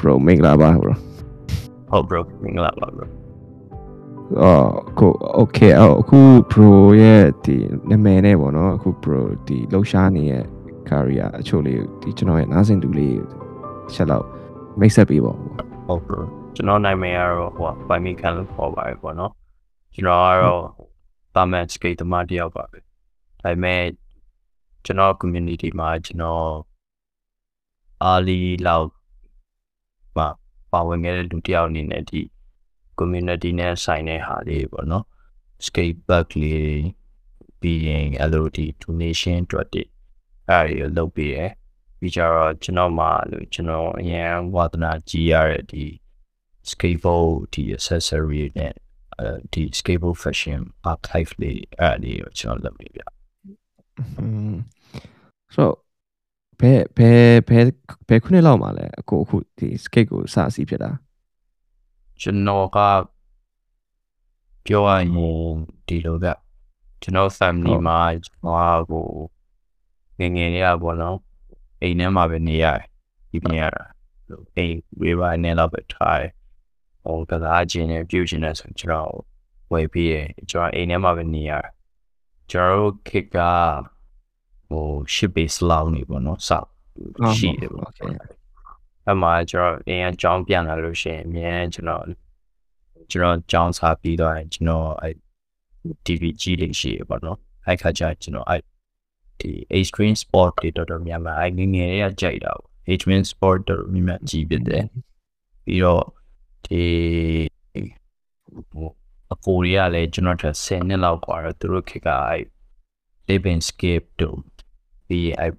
bro မင်္ဂလာပါ bro ဟုတ် bro မင်္ဂလာပါ bro အော်အခု okay အော်အခု bro ရဲ့ဒီနာမည်နဲ့ပေါ့နော်အခု bro ဒီလှူရှားနေတဲ့ career အချို့လေးဒီကျွန်တော်ရဲ့နားစင်သူလေးချက်လောက်မိတ်ဆက်ပေးပါဦးဟုတ် bro ကျွန်တော်နာမည်ကတော့ဟိုပိုင်မီကန်လို့ခေါ်ပါတယ်ပေါ့နော်ကျွန်တော်ကတော့တာမန်စကေတမတယောက်ပါပဲဒါပေမဲ့ကျွန်တော် community မှာကျွန်တော်အားလီလောက် ပါပါဝင်ခဲ့တဲ့လူတစ်ယောက်အနေနဲ့ဒီ community နဲ့ဆိုင်တဲ့ဟာလေးပေါ့နော် skate park လေးပြီးရင်အဲ့လိုဒီ donation အတွက်တည်းအဲ့ဒါတွေလုပ်ပေးတယ်ပြီးကြတော့ကျွန်တော်မှလို့ကျွန်တော်အရင်ဝါသနာကြီးရတဲ့ဒီ skateboard ဒီ accessory နဲ့အဲဒီ skateboard fashion archive လေးအဲ့ဒါလေးကိုကျွန်တော်လုပ်နေပြอืมဆိုတော့ ဘယ်ဘယ်ဘယ်ဘယ်ခုနှစ်လောက်မှာလဲအခုအခုဒီ skate ကိုစအစီဖြစ်တာကျွန်တော်ကပြောရရင်ဒီလိုကကျွန်တော် family မှာကျွန်တော်ကိုငယ်ငယ်လေးอ่ะပေါ့နော်အိမ်ထဲမှာပဲနေရတယ်ဒီပြင်ရတာလို့အိမ်ဝေးပါနေတော့ပဲထားတယ်ဟိုကစားခြင်းနဲ့ပြုခြင်းနဲ့ဆိုကျွန်တော်ဝယ်ပြီးရကျွန်တော်အိမ်ထဲမှာပဲနေရတယ်ကျွန်တော်တို့ခေတ်က ဟို ship base လောက်နေပေါ့နော်စောက်ရှိတယ်ပေါ့ okay အမှကျွန်တော်အရင်အကြောင်းပြန်လာလို့ရှိရင်အများကျွန်တော်ကျွန်တော်ကြောင်းစားပြီးတော့ကျွန်တော်အဲ TV ကြီးလေးရှိရပါတော့အဲ့ခါကျကျွန်တော်အဲ့ဒီ extreme sport တွေတော်တော်များများအဲ့ငယ်ငယ်လေးကကြိုက်တာပေါ့ extreme sport တော်တော်များများကြီးဖြစ်တယ်ပြီးတော့ဒီဟိုအကိုရီးယားလည်းကျွန်တော်ထက်10နှစ်လောက်กว่าတော့သူတို့ခေတ်ကအဲ့ living scape တို့ ပြီးအဲ့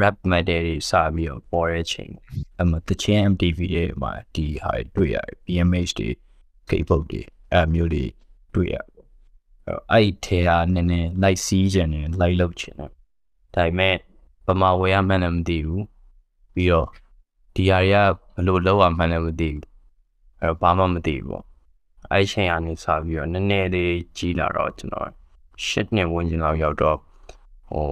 rap metal တွေစပြီးတော့ပေါ်တဲ့ချိန်အမတချင်း MTV တွေမှာဒီဟာတွေတွေ့ရတယ် BMH တွေ K-pop တွေအဲမျိုးတွေတွေ့ရပေါ့အဲ့ထဲဟာနည်းနည်းလိုက်စီးခြင်းနဲ့လိုက်လုပ်ခြင်းနဲ့ဒါပေမဲ့ဗမာဝယ်ရမှန်းလည်းမသိဘူးပြီးတော့ဒီဟာတွေကဘယ်လိုလုပ်ရမှန်းလည်းမသိဘူးအဲတော့ဘာမှမသိဘူးပေါ့အဲ့ချိန်ကနေစပြီးတော့နည်းနည်းလေးကြီးလာတော့ကျွန်တော်ရှစ်နှစ်ဝန်းကျင်လောက်ရောက်တော့ဟို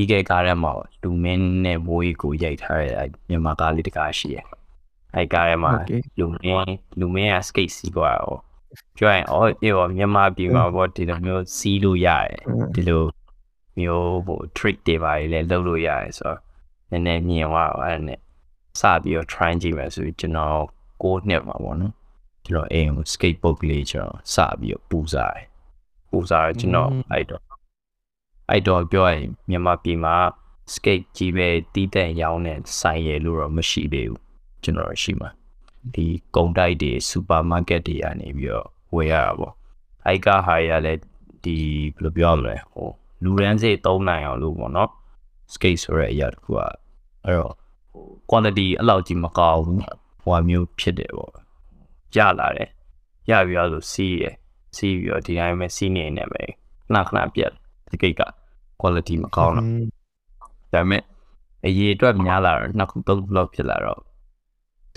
ဤကဲကားထဲမှာလူမင်းနဲ့မိုးကြီးကိုရိုက်ထားတဲ့မြန်မာကားလေးတကားရှိရဲ့အဲ့ကားထဲမှာ Okay. လူမင်းလူမင်းက skate စီးသွားတော့ပြောရင်အော်အေးမြန်မာပြည်မှာပေါ့ဒီလိုမျိုးစီးလို့ရတယ်ဒီလိုမျိုးဟို trick တွေပါလေလုပ်လို့ရတယ်ဆိုတော့နည်းနည်းမြင်သွားတော့အဲ့ဒါနဲ့စပြီးတော့ try ကြည့်မယ်ဆိုပြီးကျွန်တော်ကိုနှစ်မှာပေါ့နော်ကျွန်တော်အိမ်ကို skateboard လေးကျွန်တော်စပြီးတော့ပူစားတယ်ပူစားတော့ကျွန်တော်အဲ့တော့ အဲ့တော့ပြောရင်မြန်မာပြည်မှာ skate ကြီးပဲတီးတဲ့ရောင်းတဲ့ဆိုင်ရယ်လို့တော့မရှိသေးဘူးကျွန်တော်ရှိမှာဒီကုန်တိုက်တွေစူပါမားကတ်တွေကနေပြီးတော့ဝယ်ရတာပေါ့အဲ့ကဟာရလည်းဒီဘယ်လိုပြောရမလဲဟိုလူရန်စိတ်သုံးနိုင်အောင်လို့ပေါ့နော် skate ဆိုတဲ့အရာတစ်ခုကအဲ့တော့ဟို quality အဲ့လောက်ကြီးမကောင်းဘူးဟိုမျိုးဖြစ်တယ်ပေါ့ရလာတယ်ရပြီးတော့လို့စီးရယ်စီးပြီးတော့ဒီတိုင်းပဲစီးနေနေပဲခဏခဏပြတ် ဒီကိတ်က quality မကောင်းတော့ဒါပေမဲ့အရေးအတွက်များလာတော့နှစ်ခုသုံးခုလောက်ဖြစ်လာတော့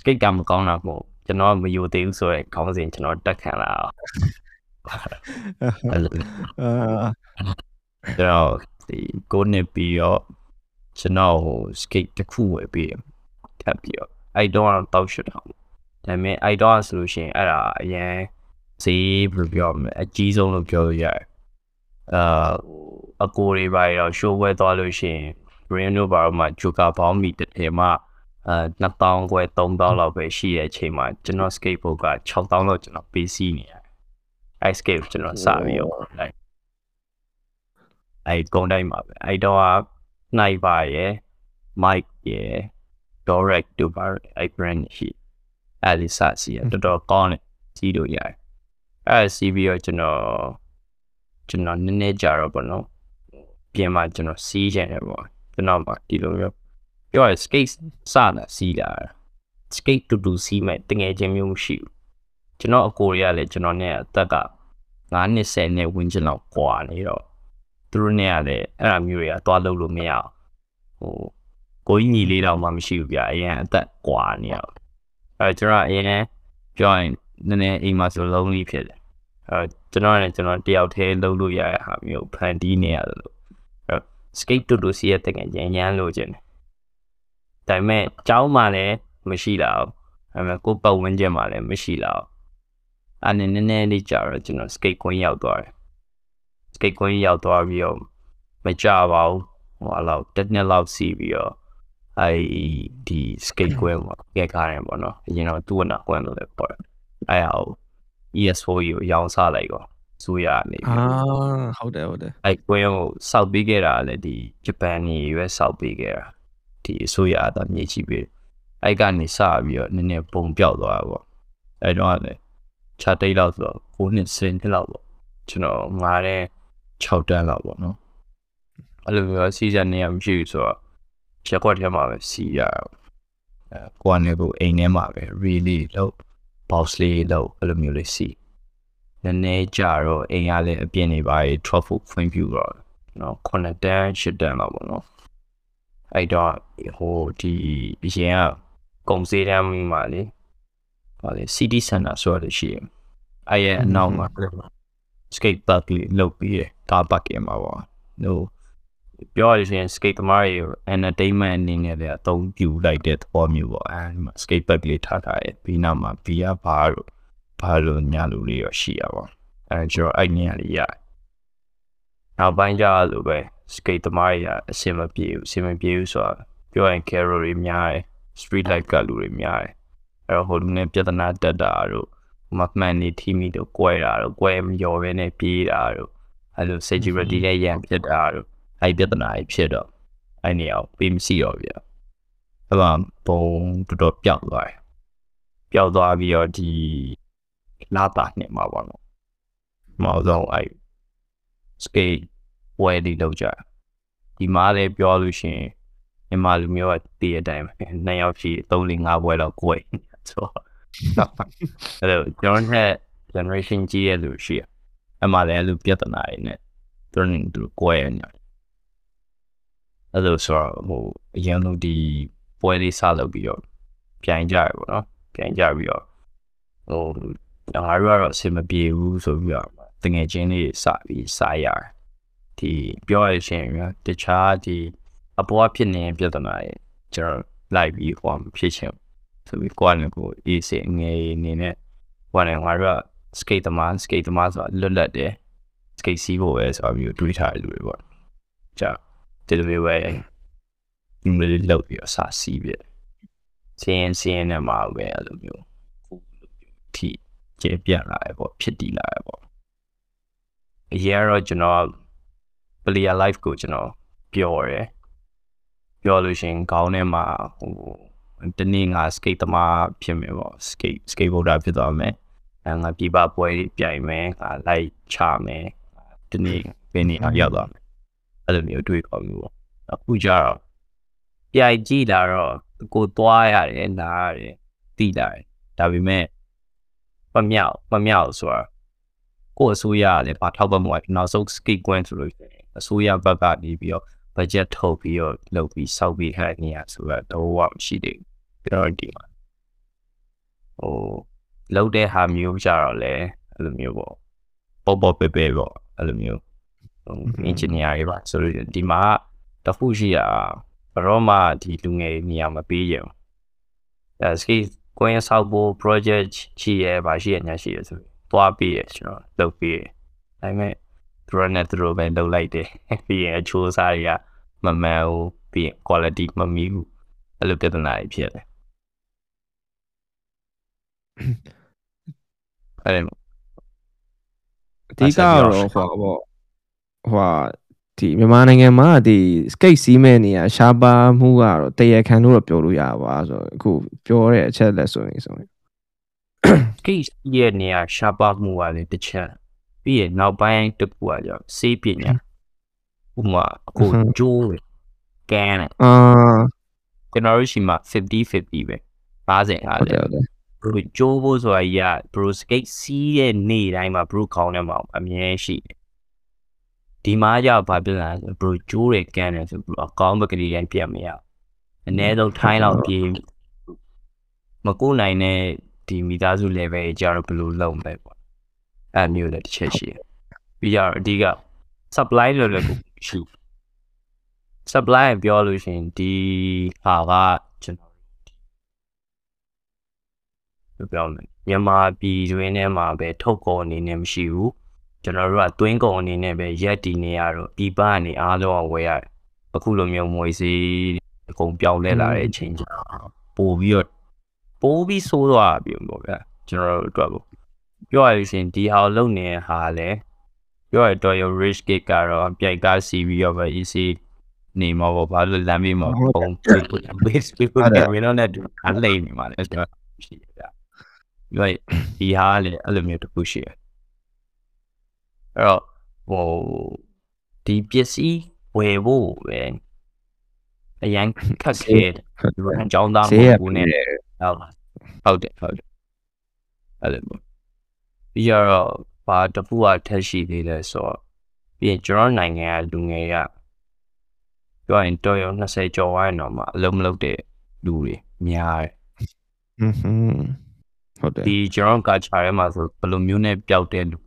ကိတ်ကမကောင်းတာမို့ကျွန်တော်မယူသေးဘူးဆိုရဲခေါင်းစဉ်ကျွန်တော်တက်ခံလာအောင်အဲ့လိုအာကျွန်တော်ဒီကိုနှစ်ပြီးတော့ကျွန်တော်ဟို skate တစ်ခုဝယ်ပြီးထပ်ပြီးတော့အဲ့တော့တောက်ရှစ်အောင်ဒါပေမဲ့အဲ့တော့ဆိုလို့ရှိရင်အဲ့ဒါအရင်ဈေးဘယ်လိုပြောမလဲအကြီးဆုံးလို့ပြောလို့ရတယ် အာအကိုတွေပါတော့ show ဝဲသွားလို့ရှိရင် brand တို့ဘာလို့မှဂျိုကာဘောင်းမီတစ်ထည်မှအဲ2000ခွဲ3000လောက်ပဲရှိတဲ့အချိန်မှာကျွန်တော် skateboard က6000လောက်ကျွန်တော်ပေးစီးနေရတယ်။ ice skate ကျွန်တော်စပြီးတော့လိုက်အဲကုန်းတိုင်းမှာပဲအဲတော့က sniper ရယ် mic ရယ် direct တို့ပါအဲ brand ရှိအဲလီစစီရတော်တော်ကောင်းတယ်ကြီးလို့ရတယ်။အဲစီးပြီးတော့ကျွန်တော် ကျွန်တော်နည်းနည်းကြာတော့ပေါ့နော်။ပြင်မှာကျွန်တော်စီးချင်တယ်ပေါ့။ကျွန်တော်မှဒီလိုမျိုးပြောရ skate စတာစီးတာ skate တူတူစီးမဲ့တငယ်ချင်းမျိုးမရှိဘူးကျွန်တော်အကိုတွေကလည်းကျွန်တော်နဲ့အသက်က9နှစ်10နှစ်ဝန်းကျင်လောက်ကွာနေတော့သူတို့နဲ့ကလည်းအဲ့အမျိုးတွေကသွားလို့လို့မရအောင်ဟိုကိုကြီးညီလေးတော့မှမရှိဘူးဗျအရင်အသက်ကွာနေရအဲကျွန်တော်အရင်ပြောရင်နည်းနည်းအိမ်မှာဆို lonely ဖြစ်တယ် အဲကျွန်တော်နဲ့ကျွန်တော်တယောက်တည်းလုံးလို့ရတဲ့ဟာမျိုးဖန်တီးနေရတယ်လို့အဲ skate တူတူစီးရတဲ့ငယ်ချင်းရမ်းလို့ခြင်းတယ်ဒါပေမဲ့ကျောင်းမှာလည်းမမရှိလာဘူးဒါပေမဲ့ကိုပတ်ဝန်းကျင်မှာလည်းမရှိလာဘူးအဲ့နည်းနည်းနည်းလေးကြာတော့ကျွန်တော် skate ကွင်းရောက်သွားတယ် skate ကွင်းရောက်သွားပြီးတော့မကြပါဘူးဟိုအလောက်တစ်နှစ်လောက်စီးပြီးတော့အဲ့ဒီ skate ကွင်းပေါ့ကဲကားတယ်ပေါ့နော်အရင်တော့သူ့ဝနာကွင်းလို့လည်းပေါ့အဲ့ဟာ ES4 ကိုရောင်းစားလိုက်တော့ဆိုရနေပြီအာဟုတ်တယ်ဟုတ်တယ်အဲ့ကွင်းကိုစောက်ပေးခဲ့တာလည်းဒီဂျပန်နေရွေးစောက်ပေးခဲ့တာဒီအစိုးရအသာမြေကြီးပေးအဲ့ကနေစပြီးတော့နည်းနည်းပုံပြောက်သွားတာပေါ့အဲ့တော့လည်းခြာတိတ်လောက်ဆိုတော့9နှစ်10နှစ်လောက်ပေါ့ကျွန်တော်ငားတဲ့6တန်းလောက်ပေါ့နော်အဲ့လိုမျိုးစီးစံနေရမရှိဘူးဆိုတော့ချက်ကွက်ထဲမှာပဲစီးရအဲကိုကနေကိုအိမ်ထဲမှာပဲ really လို့ boss လေးလို့အဲ့လိုမျိုးလေးစီးနည်းနည်းကြာတော့အိမ်ကလည်းအပြင်းနေပါရဲ့ truffle ဖွင့်ပြတော့နော်9တန်း10တန်းလောက်ပေါ့နော်အဲ့တော့ဟိုဒီအရင်ကကုံစေးတန်းမှာလေဟောလေ city center ဆိုရရှိရင်အဲ့ရဲ့အနောက်မှာ skate park လေးလုပ်ပြီးရကားပတ်ကင်မှာပေါ့ဟို ပြောရရင် skate သမားတွေ entertainment အနေနဲ့လည်းအသုံးပြုလိုက်တဲ့သဘောမျိုးပေါ့အဲဒီမှာ skate park လေးထားထားရဲ့ပြီးနောက်မှာ beer bar တို့ဘာလို့ညာလူလေးရောရှိရပါအဲကျွန်တော်အဲ့နေရာလေးရတယ်နောက်ပိုင်းကျလို့ပဲ skate သမားတွေကအဆင်မပြေဘူးအဆင်မပြေဘူးဆိုတော့ပြောရင် carol တွေများတယ် street light ကလူတွေများတယ်အဲ့တော့ဟိုလူနဲ့ပြဿနာတက်တာတို့မမှန်နေထိမိတို့ကွဲတာတို့ကွဲမရော်ပဲနဲ့ပြေးတာတို့အဲ့လို security ရဲ့ရန်ဖြစ်တာတို့ အဲ့ပြဿနာကြီးဖြစ်တော့အဲ့နေအောင်ပေးမရှိတော့ဗျာအဲ့မှာဘုံတော်တော်ပျောက်သွားတယ်ပျောက်သွားပြီးတော့ဒီလာတာနှစ်မှာပေါ့နော်မအောင်တော့အဲ့ skate ဝဲဒီလောက်ကြဒီမှာလည်းပြောလို့ရှိရင်မြန်မာလူမျိုးကတည်တဲ့အတိုင်းပဲနှစ်ယောက်ရှိ3 4 5ဘွဲလောက်ကိုယ်ဆိုအဲ့လိုကျွန်တော်နဲ့ generation ကြီးရဲ့လူရှိရအမှလည်းလူပြဿနာတွေနဲ့သူတို့သူကိုယ်ရနေ အဲ့လိုဆိုတော့ဟိုအရင်လို့ဒီပွဲလေးစလုပ်ပြီးတော့ပြိုင်ကြရပေါ့နော်ပြိုင်ကြပြီးတော့ဟိုငါတို့ကတော့အဆင်မပြေဘူးဆိုပြီးတော့တငယ်ချင်းလေးစပြီးစားရတယ်ဒီပြောရရှင်တခြားဒီအပေါ်ဖြစ်နေတဲ့ပြဿနာတွေကျွန်တော်လိုက်ပြီးဟောဖြစ်ချင်ဆိုပြီးကိုယ်နဲ့ကိုအေးစေငယ်နေနဲ့ကိုယ်နဲ့ငါတို့က skate သမား skate သမားဆိုတာလွတ်လပ်တယ် skate စီးဖို့ပဲဆိုပြီးတွေးထားတဲ့လူတွေပေါ့ကြာ ဒီလိုမျိုးပဲဒီလိုလေးလောက်ပြီးအစားစီးပြစင်းစင်းနဲ့မှာပဲအဲ့လိုမျိုးခုလိုမျိုးထိကျေပြလာရပေါ့ဖြစ်တည်လာရပေါ့အရင်တော့ကျွန်တော် player life ကိုကျွန်တော်ပြောရဲပြောလို့ရှင်ခေါင်းထဲမှာဟိုတနေ့ငါ skate သမားဖြစ်မယ်ပေါ့ skate skateboarder ဖြစ်သွားမယ်အဲငါပြပပွဲပြိုင်မယ်ငါလိုက်ချမယ်တနေ့ဘယ်နေအောင်ရောက်သွားမယ် အဲ့လိုမျိုးတွေးခေါ်မျိုးပေါ့အခုကျတော့ပြိုင်ကြည့်လာတော့ကိုသွားရတယ်နားရတယ်တိလာတယ်ဒါပေမဲ့မမြောက်မမြောက်ဆိုတာကိုအစိုးရကလည်းဘာထောက်ပံ့မှုကနောက်ဆုံး skate ကွင်းဆိုလို့အစိုးရဘက်ကနေပြီးတော့ budget ထုတ်ပြီးတော့လုပ်ပြီးစောက်ပြီးခက်နေရဆိုတော့တော့မရှိသေးဘူးကျွန်တော်ဒီမှာဟိုလုပ်တဲ့ဟာမျိုးကြတော့လေအဲ့လိုမျိုးပေါ့ပေါ့ပေါ့ပဲပဲပေါ့အဲ့လိုမျိုးဟို engineer တွေပါဆိုတော့ဒီမှာတခုရှိတာဘရောမှဒီလူငယ်နေရာမပေးရင်အဲ ski ကိုင်းဆောက်ဖို့ project ရှိရဲပါရှိရညာရှိရဆိုသွားပြီးရကျွန်တော်လုပ်ပြီးရဒါပေမဲ့သူတို့နဲ့သူတို့ပဲလုပ်လိုက်တယ်ပြီးရင်အချိုးစားတွေကမမှန်ဘူးပြီးရင် quality မမီဘူးအဲ့လိုပြဿနာတွေဖြစ်တယ်အဲ့ဒါအဓိကကတော့ဟိုပေါ့ ဟိုဒီမြန်မာနိုင်ငံမှာဒီ skate စီးမဲ့နေရရှားပါမှုကတော့တရခံလို့တော့ပြောလို့ရပါဆိုတော့အခုပြောတဲ့အချက်လက်ဆိုရင်ဆိုရင် skate ရဲ့နေရာရှားပါမှုကလည်းတစ်ချက်ပြီးရင်နောက်ပိုင်းတစ်ခုကကြောင့်စေးပညာဥမာအခုဂျိုးကန်အာကျွန်တော်တို့ရှိမှာ50 50ပဲ50ဟုတ်တယ်50ဟုတ်တယ်ဘရိုဂျိုးဖို့ဆိုတာကြီးကဘရိုစကိတ်စီးတဲ့နေ့တိုင်းမှာဘရိုခေါင်းထဲမှာအမြဲရှိတယ် ဒီမှာကြောက်ဘာဖြစ်လဲဆိုဘရိုဂျိုးတွေကန်တယ်ဆိုဘရိုအကောင်းဘက်ကလေးတိုင်းပြတ်မရအနည်းဆုံးထိုင်းလောက်ပြေးမကူနိုင်တဲ့ဒီမိသားစု level ကြီးကြတော့ဘယ်လိုလုပ်မလဲပေါ့အဲ့မျိုးလည်းတစ်ချက်ရှိတယ်ပြီးကြတော့အဓိက supply လို့လည်းရှိ supply ပြောလို့ရှိရင်ဒီဟာကကျွန်တော်ပြောမယ်မြန်မာပြည်တွင်းထဲမှာပဲထုတ်ကုန်အနေနဲ့မရှိဘူး ကျွန်တော်တို့ကသွင်းကုန်အနေနဲ့ပဲရက်တည်နေရတော့ပြည်ပကနေအားလုံးဝယ်ရတယ်အခုလိုမျိုးငွေစည်းအကုန်ပြောင်းလဲလာတဲ့အချိန်ကျတော့ပို့ပြီးတော့ပို့ပြီးဆိုးသွားပြီပေါ့ဗျာကျွန်တော်တို့အတွက်ပေါ့ပြောရလို့ရှိရင်ဒီဟာကိုလုပ်နေတဲ့ဟာလည်းပြောရတော့ your rich gig ကတော့ပြိုက်ကားစီပြီးတော့ပဲ easy နေမှာပေါ့ဘာလို့လမ်းမေးမှာပုံ base people ကမင်းတို့နဲ့အလိမ့်နေမှာလဲဆိုတော့ရှိရဗျာပြောရဒီဟာလည်းအဲ့လိုမျိုးတစ်ခုရှိရ အဲ့တော့ဟိုဒီပစ္စည်းဝယ်ဖို့ပဲအရန်ခက်ခဲတယ်ဒီဘက်ကြောင်းသားမဟုတ်ဘူးနဲ့ဟုတ်တယ်ဟုတ်တယ်အဲ့လိုမျိုးပြီးတော့ဘာတပူကထက်ရှိသေးလဲဆိုတော့ပြီးရင်ကျွန်တော်နိုင်ငံကလူငယ်ကပြောရင်တော်ရုံ20ကျော်ဝိုင်းတော့မှအလုံးမလုပ်တဲ့လူတွေများတယ်ဟွန်းဟုတ်တယ်ဒီကျွန်တော်ကချာထဲမှာဆိုဘယ်လိုမျိုးနဲ့ပျောက်တဲ့လူများလဲဆို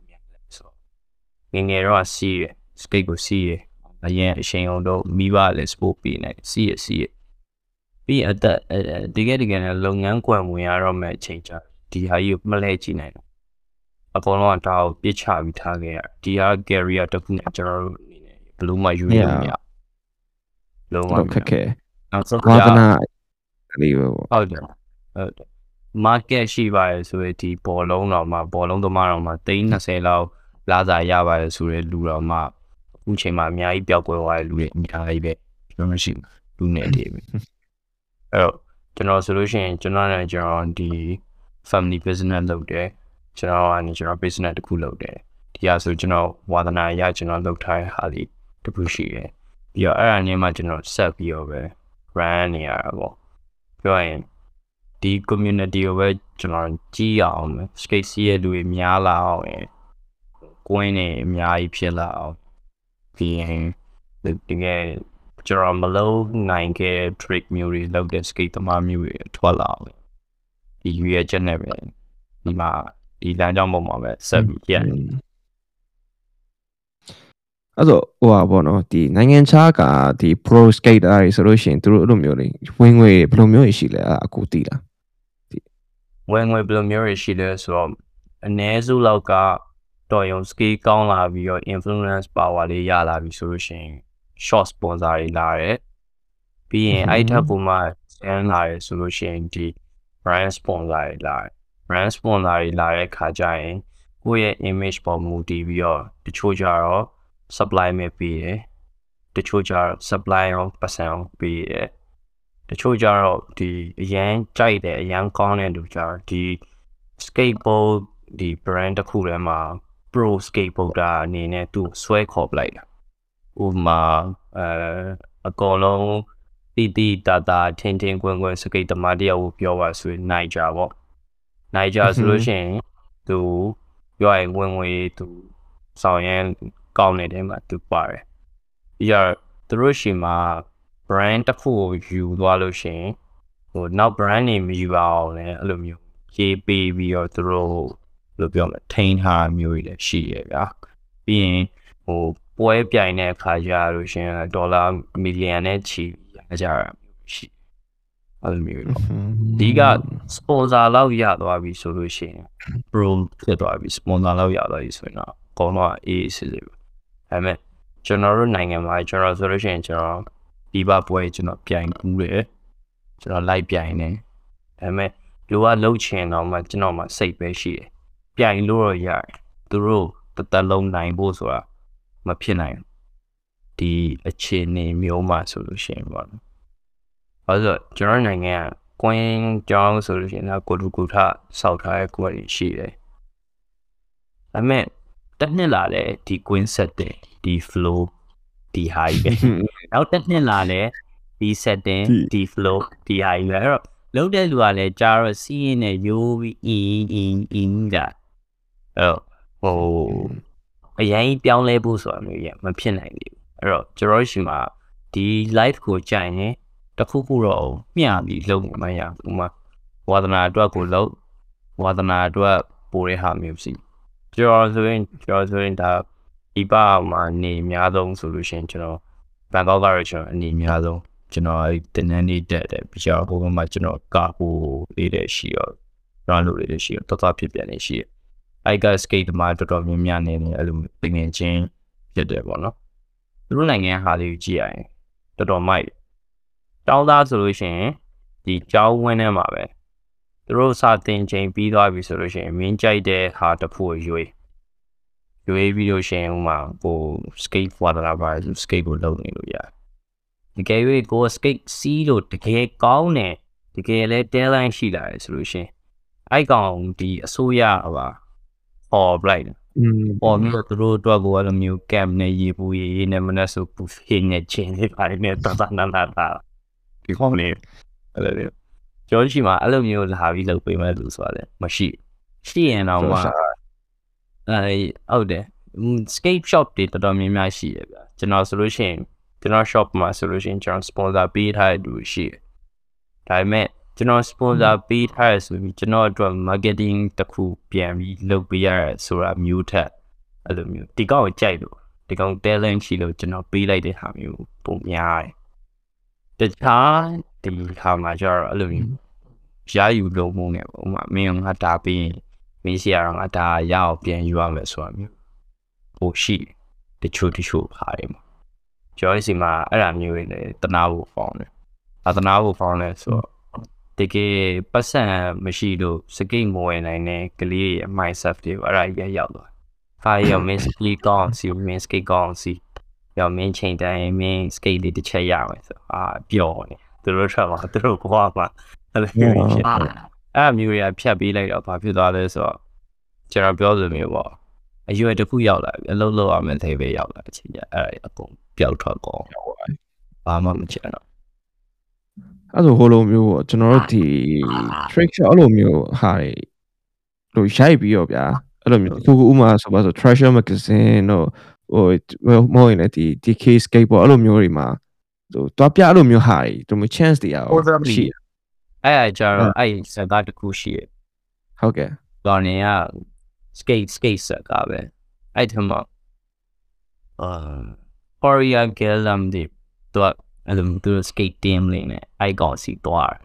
ငငယ်တော့စီးရယ်စကိတ်ကိုစီးရယ်အရင်အချိန်အောင်တော့မိဘလည်းစပို့ပေးနေစီးရစီးရပြီးအသက်ဒီကဲဒီကဲလုပ်ငန်းကွယ်ဝင်ရတော့မဲ့အချိန်ကြာဒီဟာကြီးကိုမလဲကြည့်နိုင်တော့အကုန်လုံးကဒါကိုပြစ်ချပြီးထားခဲ့ရဒီဟာ Gary တခုနဲ့ကျွန်တော်တို့အနေနဲ့ဘလို့မှယူရမရလုံးဝခက်ခဲနောက်ဆုံးဝါသနာလေးပဲပေါ့ဟုတ်တယ်ဟုတ်တယ် market ရှိပါရဲ့ဆိုရင်ဒီဘောလုံးတော့မှဘောလုံးသမားတော့မှ320လောက် လာစားရပါရဲ့ဆိုတဲ့လူတော့မှအခုချိန်မှာအများကြီးပျောက်ကွယ်သွားတဲ့လူတွေအများကြီးပဲကျွန်တော်မရှိလူနဲ့တည်းပဲအဲ့တော့ကျွန်တော်ဆိုလို့ရှိရင်ကျွန်တော်နဲ့ကျွန်တော်ဒီ family business လုပ်တယ်ကျွန်တော်ကနေကျွန်တော် business တစ်ခုလုပ်တယ်ဒီဟာဆိုကျွန်တော်ဝါသနာရကျွန်တော်လုပ်ထားတဲ့ဟာလေးတစ်ခုရှိတယ်ပြီးတော့အဲ့ဒါနဲ့မှကျွန်တော်ဆက်ပြီးတော့ပဲ run နေရတာပေါ့ပြောရင်ဒီ community ကိုပဲကျွန်တော်ကြီးအောင် skate စီးရဲ့လူတွေများလာအောင် ကိုင်းနေအများကြီးဖြစ်လာအောင်ပြီးရင်တကယ်ကျွန်တော်မလုံးနိုင်ခဲ့ trick မျိုးတွေလုပ်တဲ့ skate သမားမျိုးတွေထွက်လာအောင်ဒီရွေးချက်နဲ့ပဲဒီမှာဒီလမ်းကြောင်းပေါ်မှာပဲဆက်ပြီးပြန်အဲ့တော့ဟိုပါဘောနော်ဒီနိုင်ငံခြားကဒီ pro skater တွေဆိုလို့ရှိရင်သူတို့အဲ့လိုမျိုးတွေဝင်ငွေဘယ်လိုမျိုးရှိလဲအကူတီးလားဒီဝင်ငွေဘယ်လိုမျိုးရှိလဲဆိုတော့အ ਨੇ စုလောက်က တော်ရုံ skill ကောင်းလာပြီးတော့ influence power လေးရလာပြီဆိုလို့ရှိရင် short sponsor တွေလာတယ်ပြီးရင်အဲ့ထက်ပုံမှကျန်းလာရဆိုလို့ရှိရင်ဒီ brand sponsor တွေလာတယ် brand sponsor တွေလာတဲ့ခါကျရင်ကိုယ့်ရဲ့ image ပေါ်မူတည်ပြီးတော့တချို့ကြတော့ supply မဲ့ပေးတယ်တချို့ကြတော့ supply ရောပတ်စံရောပေးတယ်တချို့ကြတော့ဒီအရန်ကြိုက်တယ်အရန်ကောင်းတဲ့လူကြတော့ဒီ skateboard ဒီ brand တစ်ခုထဲမှာ pro skateboarder အနေနဲ့သူဆွဲခေါ်ပလိုက်တာဥပမာအဲအကောင်လုံးတီတီတာတာထင်းထင်းကွင်းကွင်းစကိတ်သမားတယောက်ကိုပြောပါဆိုရင်နိုင်ကြပေါ့နိုင်ကြဆိုလို့ရှိရင်သူပြောရင်ဝင်ဝင်သူဆောင်ရန်ကောင်းနေတဲ့မှာသူပါတယ်ပြီးတော့သူတို့ရှိမှာ brand တစ်ခုကိုယူသွားလို့ရှိရင်ဟိုနောက် brand နေမယူအောင်လည်းအဲ့လိုမျိုးရေးပေးပြီးတော့သူတို့ လို့ပြောမယ်ထိန်းထားမျိုးတွေလည်းရှိရဗျာပြီးရင်ဟိုပွဲပြိုင်တဲ့အခါကျလို့ရှင်ဒေါ်လာမီလီယံနဲ့ချီရကြတာရှိအဲ့လိုမျိုးတော့ဒီက sponsor လောက်ရသွားပြီဆိုလို့ရှိရင် pro ဖြစ်သွားပြီ sponsor လောက်ရသွားပြီဆိုရင်တော့အကုန်လုံးအေးစစ်စစ်ပဲဒါပေမဲ့ကျွန်တော်တို့နိုင်ငံမှာကျွန်တော်ဆိုလို့ရှိရင်ကျွန်တော်ဒီဘပွဲကျွန်တော်ပြိုင်ကူးတယ်ကျွန်တော်လိုက်ပြိုင်နေဒါပေမဲ့လူကလှုပ်ချင်တော့မှကျွန်တော်မှစိတ်ပဲရှိတယ် ပြိုင်လို့တော့ရတယ်သူတို့တသက်လုံးနိုင်ဖို့ဆိုတာမဖြစ်နိုင်ဒီအခြေအနေမျိုးမှာဆိုလို့ရှိရင်ပေါ့နော်အဲဆိုကျွန်တော်နိုင်ငံကကွင်းကြောင်းဆိုလို့ရှိရင်တော့ကိုလူကူထစောက်ထားတဲ့ကွက်တွေရှိတယ်ဒါပေမဲ့တစ်နှစ်လာလဲဒီ queen set တယ်ဒီ flow ဒီ high ပဲနောက်တစ်နှစ်လာလဲဒီ setting ဒီ flow ဒီ high ပဲအဲ့တော့လုံးတဲ့လူကလည်းကြာတော့စီးရင်နဲ့ရိုးပြီးအင်းအင်းအင်းကြ အဲ့ဟိုအရင်ပြောင်းလဲဖို့ဆိုတာမျိုးရမဖြစ်နိုင်ဘူးအဲ့တော့ကျွန်တော်ရှိမှာဒီ live ကိုကြိုင်ရင်တခုခုတော့မျှပြီးလုံးမရဘူးမှာဝါသနာအတွက်ကိုလုံးဝါသနာအတွက်ပိုတဲ့ဟာမျိုးစီကျွန်တော်ဆိုရင်ကျွန်တော်ဆိုရင်ဒါဒီပါမှာနေအများဆုံးဆိုလို့ရှိရင်ကျွန်တော်ဘန်ကောက်ကတော့ကျွန်တော်အနေအများဆုံးကျွန်တော်တင်နန်းနေတက်တယ်ပြီးတော့ဟိုမှာကျွန်တော်ကာဟိုလေးတဲ့ရှိတော့ကျွန်တော်လူတွေရှိတယ်တော်တော်ဖြစ်ပြန်နေရှိတယ် အဲ့က skate သမားတော်တော်များများနေနေအဲ့လိုပင်ငင်ချင်းဖြစ်တယ်ပေါ့နော်သူတို့နိုင်ငံဟာလေးကိုကြည့်ရရင်တော်တော်မိုက်တောင်းသားဆိုလို့ရှိရင်ဒီကြောင်းဝင်းထဲမှာပဲသူတို့စာတင်ချိန်ပြီးသွားပြီဆိုလို့ရှိရင်မင်းကြိုက်တဲ့ဟာတစ်ခုကိုရွေးရွေးပြီးလို့ရှိရင်ဥမာကို skate ဝါဒလာပါ skate ကိုလုပ်နေလို့ရတယ်တကယ်၍ကို skate စီးလို့တကယ်ကောင်းတယ်တကယ်လဲ talent ရှိလာတယ်ဆိုလို့ရှိရင်အဲ့ကောင်ဒီအစိုးရဟပါ ဟော်ပလိုက်တယ်อืมပေါ်ပြီးတော့သူတို့အတွက်ကိုအဲ့လိုမျိုး camp နဲ့ရေပူရေရေနဲ့မနဲ့ဆိုပူဟင်းနဲ့ချင်းလေးပါတယ်နဲ့တသနာနာတာဒီကောင်းလေးအဲ့လိုမျိုးကျော်ရှိမှာအဲ့လိုမျိုးလာပြီးလုပ်ပေးမဲ့လူဆိုတာလေမရှိရှိရင်တော့မှအဲဟုတ်တယ် skate shop တွေတော်တော်များများရှိရဗျာကျွန်တော်ဆိုလို့ရှိရင်ကျွန်တော် shop မှာဆိုလို့ရှိရင်ကျွန်တော် sponsor ပေးထားတဲ့လူရှိတယ်ဒါပေမဲ့ ကျွန်တော် sponsor ပေးထားရဆိုပြီးကျွန်တော်အတွက် marketing တစ်ခုပြန်ပြီးလုပ်ပေးရဆိုတာမျိုးထက်အဲ့လိုမျိုးဒီကောင်ကိုကြိုက်လို့ဒီကောင် talent ရှိလို့ကျွန်တော်ပေးလိုက်တဲ့ဟာမျိုးပုံများတယ်တခြားဒီခါမှာကျတော့အဲ့လိုမျိုးရယူလုံးမုန်းနေပေါ့ဥမာမင်းငါတာပြီးရင်မင်းစီရအောင်ငါတာရအောင်ပြန်ယူရမယ်ဆိုတာမျိုးဟိုရှိတချို့တချို့ပါတယ်မှာကျော်စီမှာအဲ့ဒါမျိုးတွေလည်းတနာဖို့ဖောင်းတယ်အတနာဖို့ဖောင်းလဲဆိုတော့ တကယ်ပတ်စံမရှိလို့စကိတ်မဝင်နိုင်တဲ့ကလေးရဲ့ mindset တွေအဲ့ဒါကြီးရောက်သွား။ဟာရောမင်းစကိတ်ကောင်းစီမင်းစကိတ်ကောင်းစီရောမင်းချိန်တိုင်းမင်းစကိတ်လေးတစ်ချက်ရမယ်ဆိုအာပျော်နေသူတို့ထွက်မှာသူတို့ကွာမှာအဲ့လိုမျိုးဖြစ်တယ်။အဲ့မျိုးရဖြတ်ပေးလိုက်တော့ဘာဖြစ်သွားလဲဆိုတော့ကျွန်တော်ပြောလိုမျိုးပေါ့အရွယ်တစ်ခုရောက်လာပြီအလုံးလုံးရမယ်သေးပဲရောက်လာအချိန်ကျအဲ့ဒါအကုန်ပျောက်ထွက်ကုန်ဘာမှမချင်တော့ အဲ့ဆိုဟိုလိုမျိုးပေါ့ကျွန်တော်တို့ဒီ trick shot အဲ့လိုမျိုးဟာတွေလို့ရိုက်ပြီးတော့ဗျာအဲ့လိုမျိုးခုခုဥမာဆိုပါဆို treasure magazine တို့ဟိုမဟုတ်ရင်လည်းဒီ DK skateboard အဲ့လိုမျိုးတွေမှာဟိုတွားပြအဲ့လိုမျိုးဟာတွေတို့မျိုး chance တွေရောရှိအဲ့အကြတော့အဲ့စကားတစ်ခုရှိရဟုတ်ကဲ့လော်နေက skate skate စကားပဲအဲ့ထမအာ Korea Galam ဒီတော့ အဲ့လိုသူ skate team လေးနဲ့အဲ့ကောင်စီသွား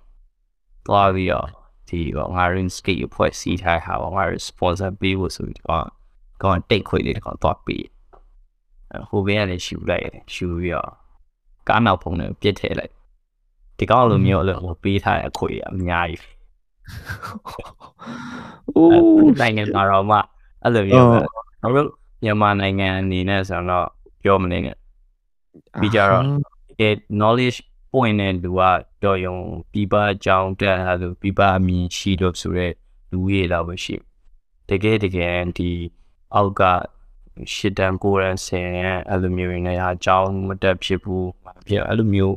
သွားပြီးတော့ဒီတော့ငါတို့ skate အဖွဲ့စီးထားဟာငါတို့ sponsor ပေးဖို့ဆိုပြီးတော့ကောင်တိတ်ခွေလေးကောင်သွားပြီးဟိုဘက်ကလည်းရှူလိုက်တယ်ရှူပြီးတော့ကားနောက်ဖုံးနဲ့ပြစ်ထည့်လိုက်ဒီကောင်လိုမျိုးလို့ဟိုပေးထားတဲ့အခွေအများကြီးအိုးနိုင်ငံတော်မှအဲ့လိုမျိုးပဲကျွန်တော်တို့မြန်မာနိုင်ငံအနေနဲ့ဆိုတော့ပြောမနေနဲ့ပြီးကြတော့ ကဲ knowledge point နဲ့လူကတော့ယုံပြပအကြောင်းတက်ဟာဆိုပြပအမြင်ရှိလို့ဆိုရဲလူရတော့ပဲရှိတကယ်တကယ်ဒီအောက်ကရှစ်တန်ကိုရန်ဆင်ရဲ့အဲ့လိုမျိုးနေရာအကြောင်းမတက်ဖြစ်ဘူးမဖြစ်အဲ့လိုမျိုး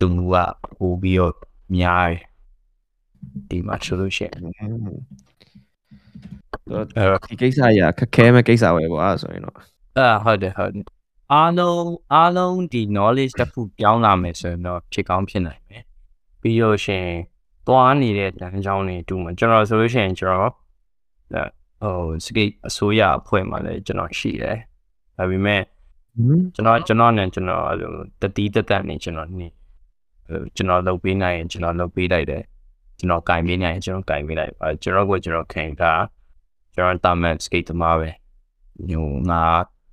လူကပို့ပြီးတော့များတယ်ဒီမှာဆိုလို့ရှိရင်တော့ဒီကိစ္စကြီးကခက်ခဲမဲ့ကိစ္စပဲပေါ့အဲ့ဒါဆိုရင်တော့အာဟုတ်တယ်ဟုတ်တယ် အားလုံးအားလုံးဒီ knowledge တစ်ခုပြောင်းလာမယ်ဆိုရင်တော့ဖြစ်ကောင်းဖြစ်နိုင်မယ်ပြီးလို့ရှိရင်သွားနေတဲ့တန်းချောင်းတွေတူမှာကျွန်တော်ဆိုလို့ရှိရင်ကျွန်တော်အဲဟိုစကိတ်အစိုးရအဖွဲ့မှာလည်းကျွန်တော်ရှိတယ်ဒါပေမဲ့ကျွန်တော်ကျွန်တော်နဲ့ကျွန်တော်အဲ့လိုတတိတသက်နေကျွန်တော်နေဟိုကျွန်တော်လုပ်ပေးနိုင်ရင်ကျွန်တော်လုပ်ပေးလိုက်တယ်ကျွန်တော်ကင်ပေးနိုင်ရင်ကျွန်တော်ကင်ပေးလိုက်ပါကျွန်တော်ကကျွန်တော်ခင်တာကျွန်တော်တာမန်စကိတ်သမားပဲညိုငါ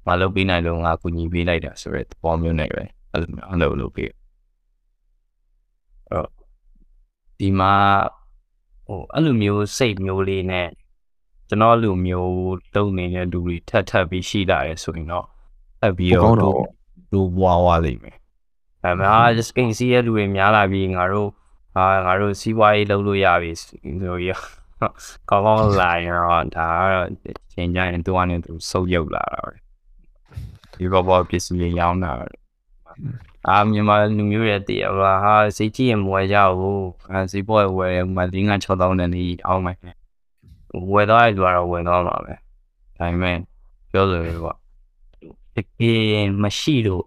မလုပ်ပေးနိုင်လို့ငါကူညီပေးလိုက်တာဆိုရက်ပေါ်မျိုးနဲ့ပဲအဲ့လိုမျိုးအဲ့လိုလုပ်ပေးအဲ့ဒီမှာဟိုအဲ့လိုမျိုးစိတ်မျိုးလေးနဲ့ကျွန်တော်လူမျိုးတုံနေတဲ့လူတွေထပ်ထပ်ပြီးရှိလာတယ်ဆိုရင်တော့အပ်ပြီးကောတော့င်းတော့လူဘွားဝါလိမ့်မယ်။အဲမှာ just ကိန်းစီးရဲ့လူတွေများလာပြီးငါတို့ဟာငါတို့စီးပွားရေးလုပ်လို့ရပြီဆိုရကောင်းကောင်းလာရင်တော့ဒါကတော့ချိန်ကြရင်သူကနေသူစုပ်ယုတ်လာတာပဲ။ ဒီဘောဘောပစ္စည်းတွေရောင်းတာပဲ။အာမြန်မာလူမျိုးရဲ့တည်ရပါဟာစိတ်ကြည့်ရင်မဝယ်ကြဘူး။အဲစီးပွားရေးဝယ်ရင်မလင်းက6000နဲ့နေအောင်မယ်။ဝယ်တော့အဲ့လိုတော့ဝယ်တော့မှာပဲ။ဒါပေမဲ့ပြောလို့ရပါတကယ်မရှိလို့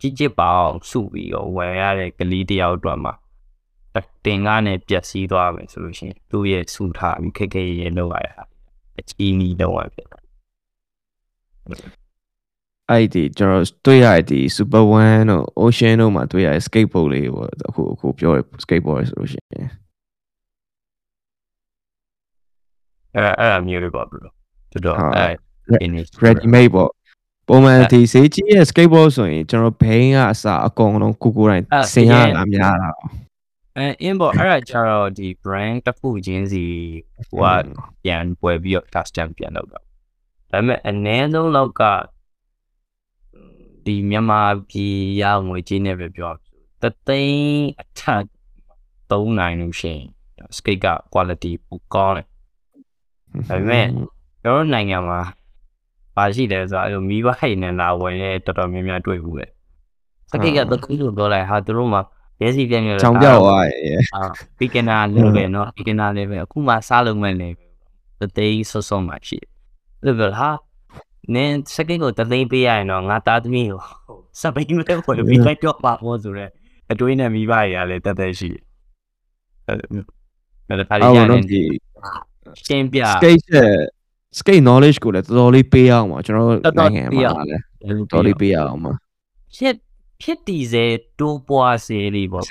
ကြည်ကြစ်ပါအောင်စုပြီးတော့ဝယ်ရတဲ့ကလေးတယောက်အတွက်မှာတင်ကားနဲ့ပျက်စီးသွားမယ်ဆိုလို့ရှိရင်သူ့ရဲ့စုထားပြီးခက်ခဲရဲလောက်ရတာအကြီးကြီးတော့ရဖြစ်တယ် အဲ့ဒီကျွန်တော်တွေ့ရတဲ့ဒီ Super One တို့ Ocean တို့မှာတွေ့ရတဲ့ skateboard လေးပေါ့အခုအခုပြောရ skateboard ဆိုလို့ရှိရင်အဲ့အဲ့အမျိုးလေးပေါ့ bro တော်တော်အဲ့ ready made ပေါ့ပုံမှန်ဒီဈေးကြီးရဲ့ skateboard ဆိုရင်ကျွန်တော်ဘိန်းကအစအကုန်လုံးကိုကိုတိုင်းဆင်ရတာများတာအဲ inbox အဲ့ဒါကျတော့ဒီ brand တစ်ခုချင်းစီဟိုကပြန်ပွဲပြီးတော့ custom ပြန်လုပ်တာဒါပေမဲ့အနည်းဆုံးလောက်က ဒီမြန်မာပြည်ရငွေကြီးနဲ့ပဲပြောတသိန်းအထက်သုံးနိုင်လို့ရှိရင် skate က quality ပိုကောင်းတယ်ဒါပေမဲ့ကျွန်တော်နိုင်ငံမှာပါရှိတယ်ဆိုတော့အဲ့လိုမိဘဟိတ်နဲ့လာဝင်ရဲတော်တော်များများတွေ့ဘူးလေစကိတ်ကတခုလို့ပြောလိုက်ဟာသူတို့မှာရဲစီပြန်ပြန်ချောင်းပြောက်သွားရဲ့ အာ beginner level เนาะ beginner level အခုမှစားလုံးမဲ့ level တသိန်းဆော့ဆော့မှရှိတယ်ဘယ်လိုဟာ နင်းစကိတ်ကိုတသိန်းပေးရရင်တော့ငါသားသမီးကိုစပိန်မဲ့ဝင်ပြီးလိုက်တော့ပါဖို့ဆိုရဲအတွေးနဲ့မိဘတွေကလည်းတက်တက်ရှိတယ်အဲ့ဒါခါလေးရတယ်ရှင်းပြ skate skate knowledge ကိုလည်းတော်တော်လေးပေးရအောင်ပါကျွန်တော်တို့နိုင်ငံမှာလည်းတော်တော်လေးပေးရအောင်ပါဖြစ်ဖြစ်တည်စေတိုးပွားစေလေးပေါ့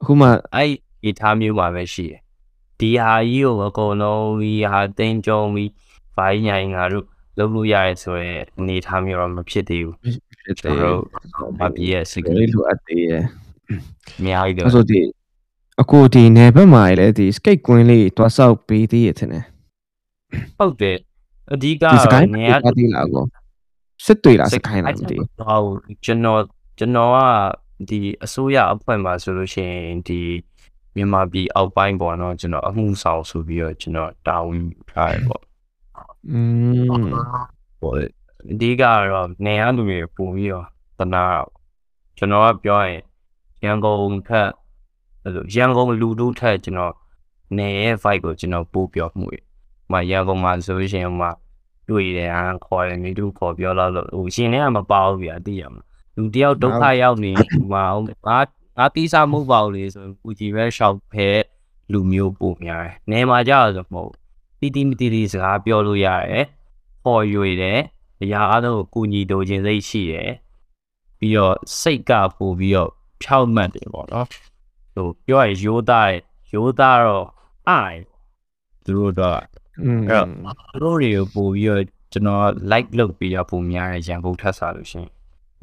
အခုမှအဲ့ဒီထားမျိုးမှာပဲရှိတယ်ဒီဟာကြီးကိုအကုန်လုံးဒီဟာတင်းကြုံပြီးဘိုင်းညိုင်ငါတို့ လုပ်လို့ရရဲဆိုရဲအနေထားမျိုးတော့မဖြစ်သေးဘူးဖြစ်သေးဘူးမပြည့်ရဲ့စိတ်ကလေးလိုအပ်သေးရဲ့အများကြီးတော့ဆိုဒီအခုဒီနယ်ဘက်မှာလည်းဒီ skate ကွင်းလေးတွားဆောက်ပေးသေးရတဲ့နဲ့ဟုတ်တယ်အဓိကနေရာတည်လာကောစစ်တွေလားစကိုင်းလားမသိဘူးဟုတ်ကျွန်တော်ကျွန်တော်ကဒီအစိုးရအဖွဲ့မှာဆိုလို့ရှိရင်ဒီမြန်မာပြည်အောက်ပိုင်းပေါ့နော်ကျွန်တော်အမှုဆောင်ဆိုပြီးတော့ကျွန်တော်တာဝန်ထားရပေါ့ อืมပေါ့ဒီကတော့နေရလူတွေပုံပြီးတော့တနာကျွန်တော်ကပြောရင်ရန်ကုန်ထက်အဲ့လိုရန်ကုန်လူတို့ထက်ကျွန်တော်နေရဲ့ vibe ကိုကျွန်တော်ပို့ပြောမှု။မရန်ကုန်မှာဆိုလို့ရှိရင်မှတွေ့တယ်ဟာခေါ်တယ်မိတို့ခေါ်ပြောတော့လို့ဟိုရှင်တွေကမပေါဘူးဗျာသိရမလား။လူတယောက်ဒုက္ခရောက်နေဟိုမှာငါငါတီးစားမှုပေါ့လေဆိုပူကြည်ပဲရှောက်ဖဲလူမျိုးပို့များတယ်။နေမှာကြတော့မဟုတ် တီတီမတီတီစကားပြောလို့ရတယ်။ခေါ်ရွေတယ်။အရာအားလုံးကိုကူညီတိုခြင်းစိတ်ရှိတယ်။ပြီးတော့စိတ်ကပို့ပြီးတော့ဖြောက်မှတ်တယ်ပေါ့နော်။ဟိုပြောရရိုးသားရိုးသားတော့အိုင်သူတို့တော့အဲ့တော့သူတို့တွေကိုပို့ပြီးတော့ကျွန်တော် like လုပ်ပြီးတော့ပုံများရရန်ကုန်ထပ်စားလို့ရှင်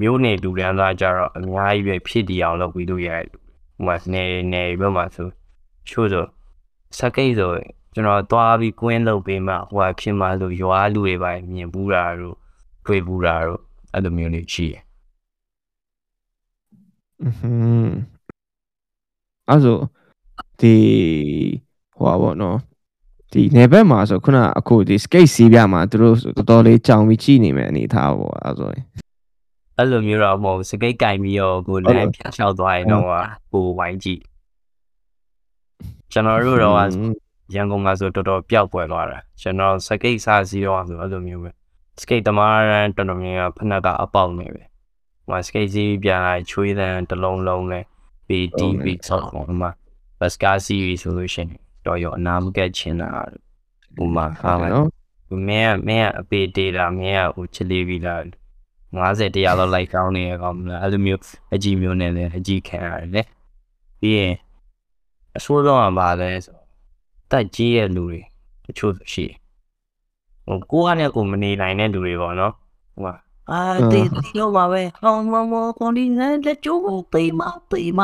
မျိုးနေလူရန်သားကြတော့အများကြီးပဲဖြစ်တီအောင်လုပ်ပြီးလို့ရတယ်ဟိုမှာနေနေဘက်မှာဆိုချို့ဆိုစကိတ်ဆို ကျွန်တော်သွားပြီးကွင်းလုပ်ပေးမှဟိုဟာဖြစ်မှလို့ရွာလူတွေပါမြင်ဘူးတာတို့တွေ့ဘူးတာတို့အဲ့လိုမျိုးလေးရှိတယ်อืมအဲ့ဆိုဒီဟိုပါဘောနော်ဒီနယ်ဘက်မှာဆိုခုနအခုဒီ skate စီးပြမှာသူတို့တော်တော်လေးကြောင်ပြီးကြည့်နေမယ်အနေထားပေါ့အဲဆိုရင်အဲ့လိုမျိုးတော့မဟုတ်စကိတ်ကင်ပြီးတော့ကိုလည်းဖြတ်လျှောက်သွားရင်တော့ကိုဝိုင်းကြည့်ကျွန်တော်တို့တော့ ရန်ကုန်မှာဆိုတော်တော်ပျောက်ပွဲသွားတာကျွန်တော်စကိတ်စားစီးတော့ဆိုအဲ့လိုမျိုးပဲစကိတ်သမားရန်တော်တော်များများဖနက်ကအပေါက်နေပဲဟိုစကိတ်စီးပြန်လိုက်ချွေးတဲ့တလုံးလုံးနဲ့ BTV ဆောက်တော့မှာဘတ်ကားစီးဆိုလို့ရှိရင်တော်ရောအနာမကက်ချင်တာဟိုမှာဟာနော်မင်းကမင်းကအပေတေးတာမင်းကဟိုချစ်လေးပြီလား50တရားလောက်လိုက်ကောင်းနေရကောင်မလားအဲ့လိုမျိုးအကြီးမျိုးနဲ့လည်းအကြီးခံရတယ်လေပြီးရင်အဆိုးဆုံးကဘာလဲဆို တက်ကြီးရဲ့လူတွေတချို့ရှိဟိုကိုကလည်းကိုမနေနိုင်တဲ့လူတွေပေါ့နော်ဟိုကအာတေးတီရောပါပဲဟောမမကွန်ဒီနလက်ချိုးကိုပေးမပေးမ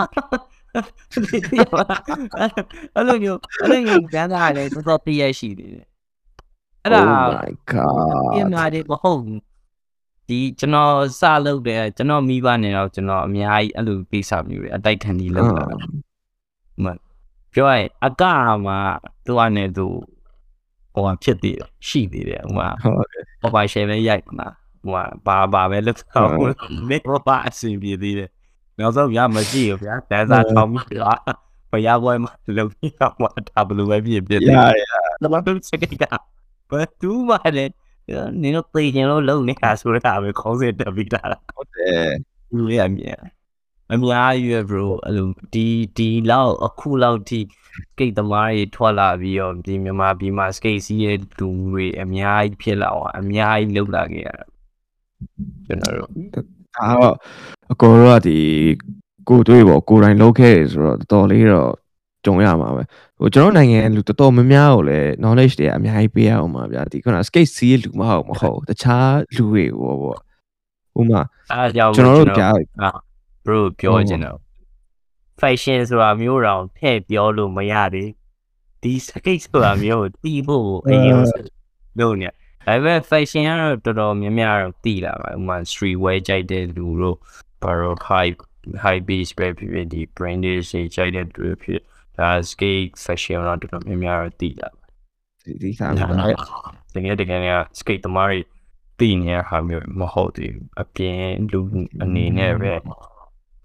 အဲ့လိုမျိုးအဲ့လိုမျိုးကျန်းစာလည်းတော်တော်တည့်ရရှိသေးတယ်အဲ့ဒါ Oh my god ပြင်လာတယ်မဟုတ်ဘူးဒီကျွန်တော်စလုပ်တယ်ကျွန်တော်မိဘနေတော့ကျွန်တော်အများကြီးအဲ့လိုကိစ္စမျိုးတွေအတိုက်ခံပြီးလုပ်တာမ ပြောရရင်အကမှာသူကနေသူဟိုဖြစ်သေးတယ်ရှိသေးတယ်ဟိုမှာဟုတ်တယ်ဟိုပါရှယ်ပဲရိုက်မှာဟိုဘာဘာပဲလုပ်တော့နေဘာအဆင်ပြေသေးတယ်နောက်ဆုံးဗျာမရှိဘူးဗျာဒန်စာထောင်းပြီးတော့ဘယ်ရောက်ပွဲမှာလုံပြီးတော့ဒါဘယ်လိုပဲဖြစ်ဖြစ်တယ်ရတယ်တော့ဘယ်စကိကဘယ်သူမှလည်းနင်တို့သိချင်လို့လုံနေတာဆိုတော့ဒါပဲခေါင်းစဉ်တက်ပြီးတာဟုတ်တယ်လူရမြင် အများကြီး bro အဲ့လိုဒီဒီလောက်အခုလောက်ထိကိတ်သမားတွေထွက်လာပြီးတော့ဒီမြန်မာပြည်မှာ skate စီးရဲ့လူတွေအများကြီးဖြစ်လာအောင်အများကြီးလှုပ်လာခဲ့ရတာကျွန်တော်တို့ဒါတော့အကိုတော့ဒီကိုတွေးပေါ့ကိုတိုင်းလောက်ခဲ့ဆိုတော့တော်တော်လေးတော့ကြုံရမှာပဲဟိုကျွန်တော်နိုင်ငံလူတော်တော်များများကိုလည်း knowledge တွေအများကြီးပေးရအောင်ပါဗျာဒီခုန skate စီးလူမဟုတ်မဟုတ်တခြားလူတွေဟောပေါ့ဥမာအားကြောင့်ကျွန်တော်တို့ကြာ အာ bro ပြောချင်တော့ fashion ဆိုတာမျိုးတောင်ထည့်ပြောလို့မရသေးဒီ skate ဆိုတာမျိုးကိုတီးဖို့ကိုအရင်လုပ်နေဒါပေမဲ့ fashion ကတော့တော်တော်များများတော့တီးလာပါဥပမာ street wear ကြိုက်တဲ့လူတို့ဘာလို့ high high beach ပဲဖြစ်ဖြစ်ဒီ branded တွေကြိုက်တဲ့လူတွေဖြစ်ဒါ skate fashion တော့တော်တော်များများတော့တီးလာပါဒီဒီစားဒါပါတကယ်တကယ်က skate သမားတွေတည်နေတဲ့ဟာမျိုးမဟုတ်သေးဘူးအပြင်လူအနေနဲ့ပဲ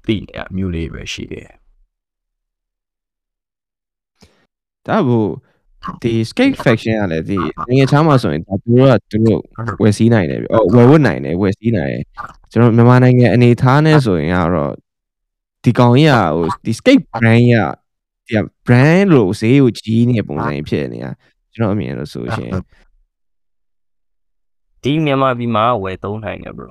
တည်နေအမျိုးလေးပဲရှိတယ်ဒါဘို့ဒီ skate faction ကလည်းဒီနိုင်ငံခြားမှာဆိုရင်ဒါသူတို့ကသူတို့ဝယ်စည်းနိုင်တယ်ဗျ။အော်ဝယ်ဝတ်နိုင်တယ်ဝယ်စည်းနိုင်တယ်။ကျွန်တော်မြန်မာနိုင်ငံအနေထားနဲ့ဆိုရင်ကတော့ဒီကောင်ကြီးကဟိုဒီ skate brand ကဒီ brand လို့ဈေးကိုကြီးနေတဲ့ပုံစံကြီးဖြစ်နေတာကျွန်တော်အမြင်လို့ဆိုရှင်ဒီမြန်မာပြည်မှာဝယ်သုံးနိုင်တယ် bro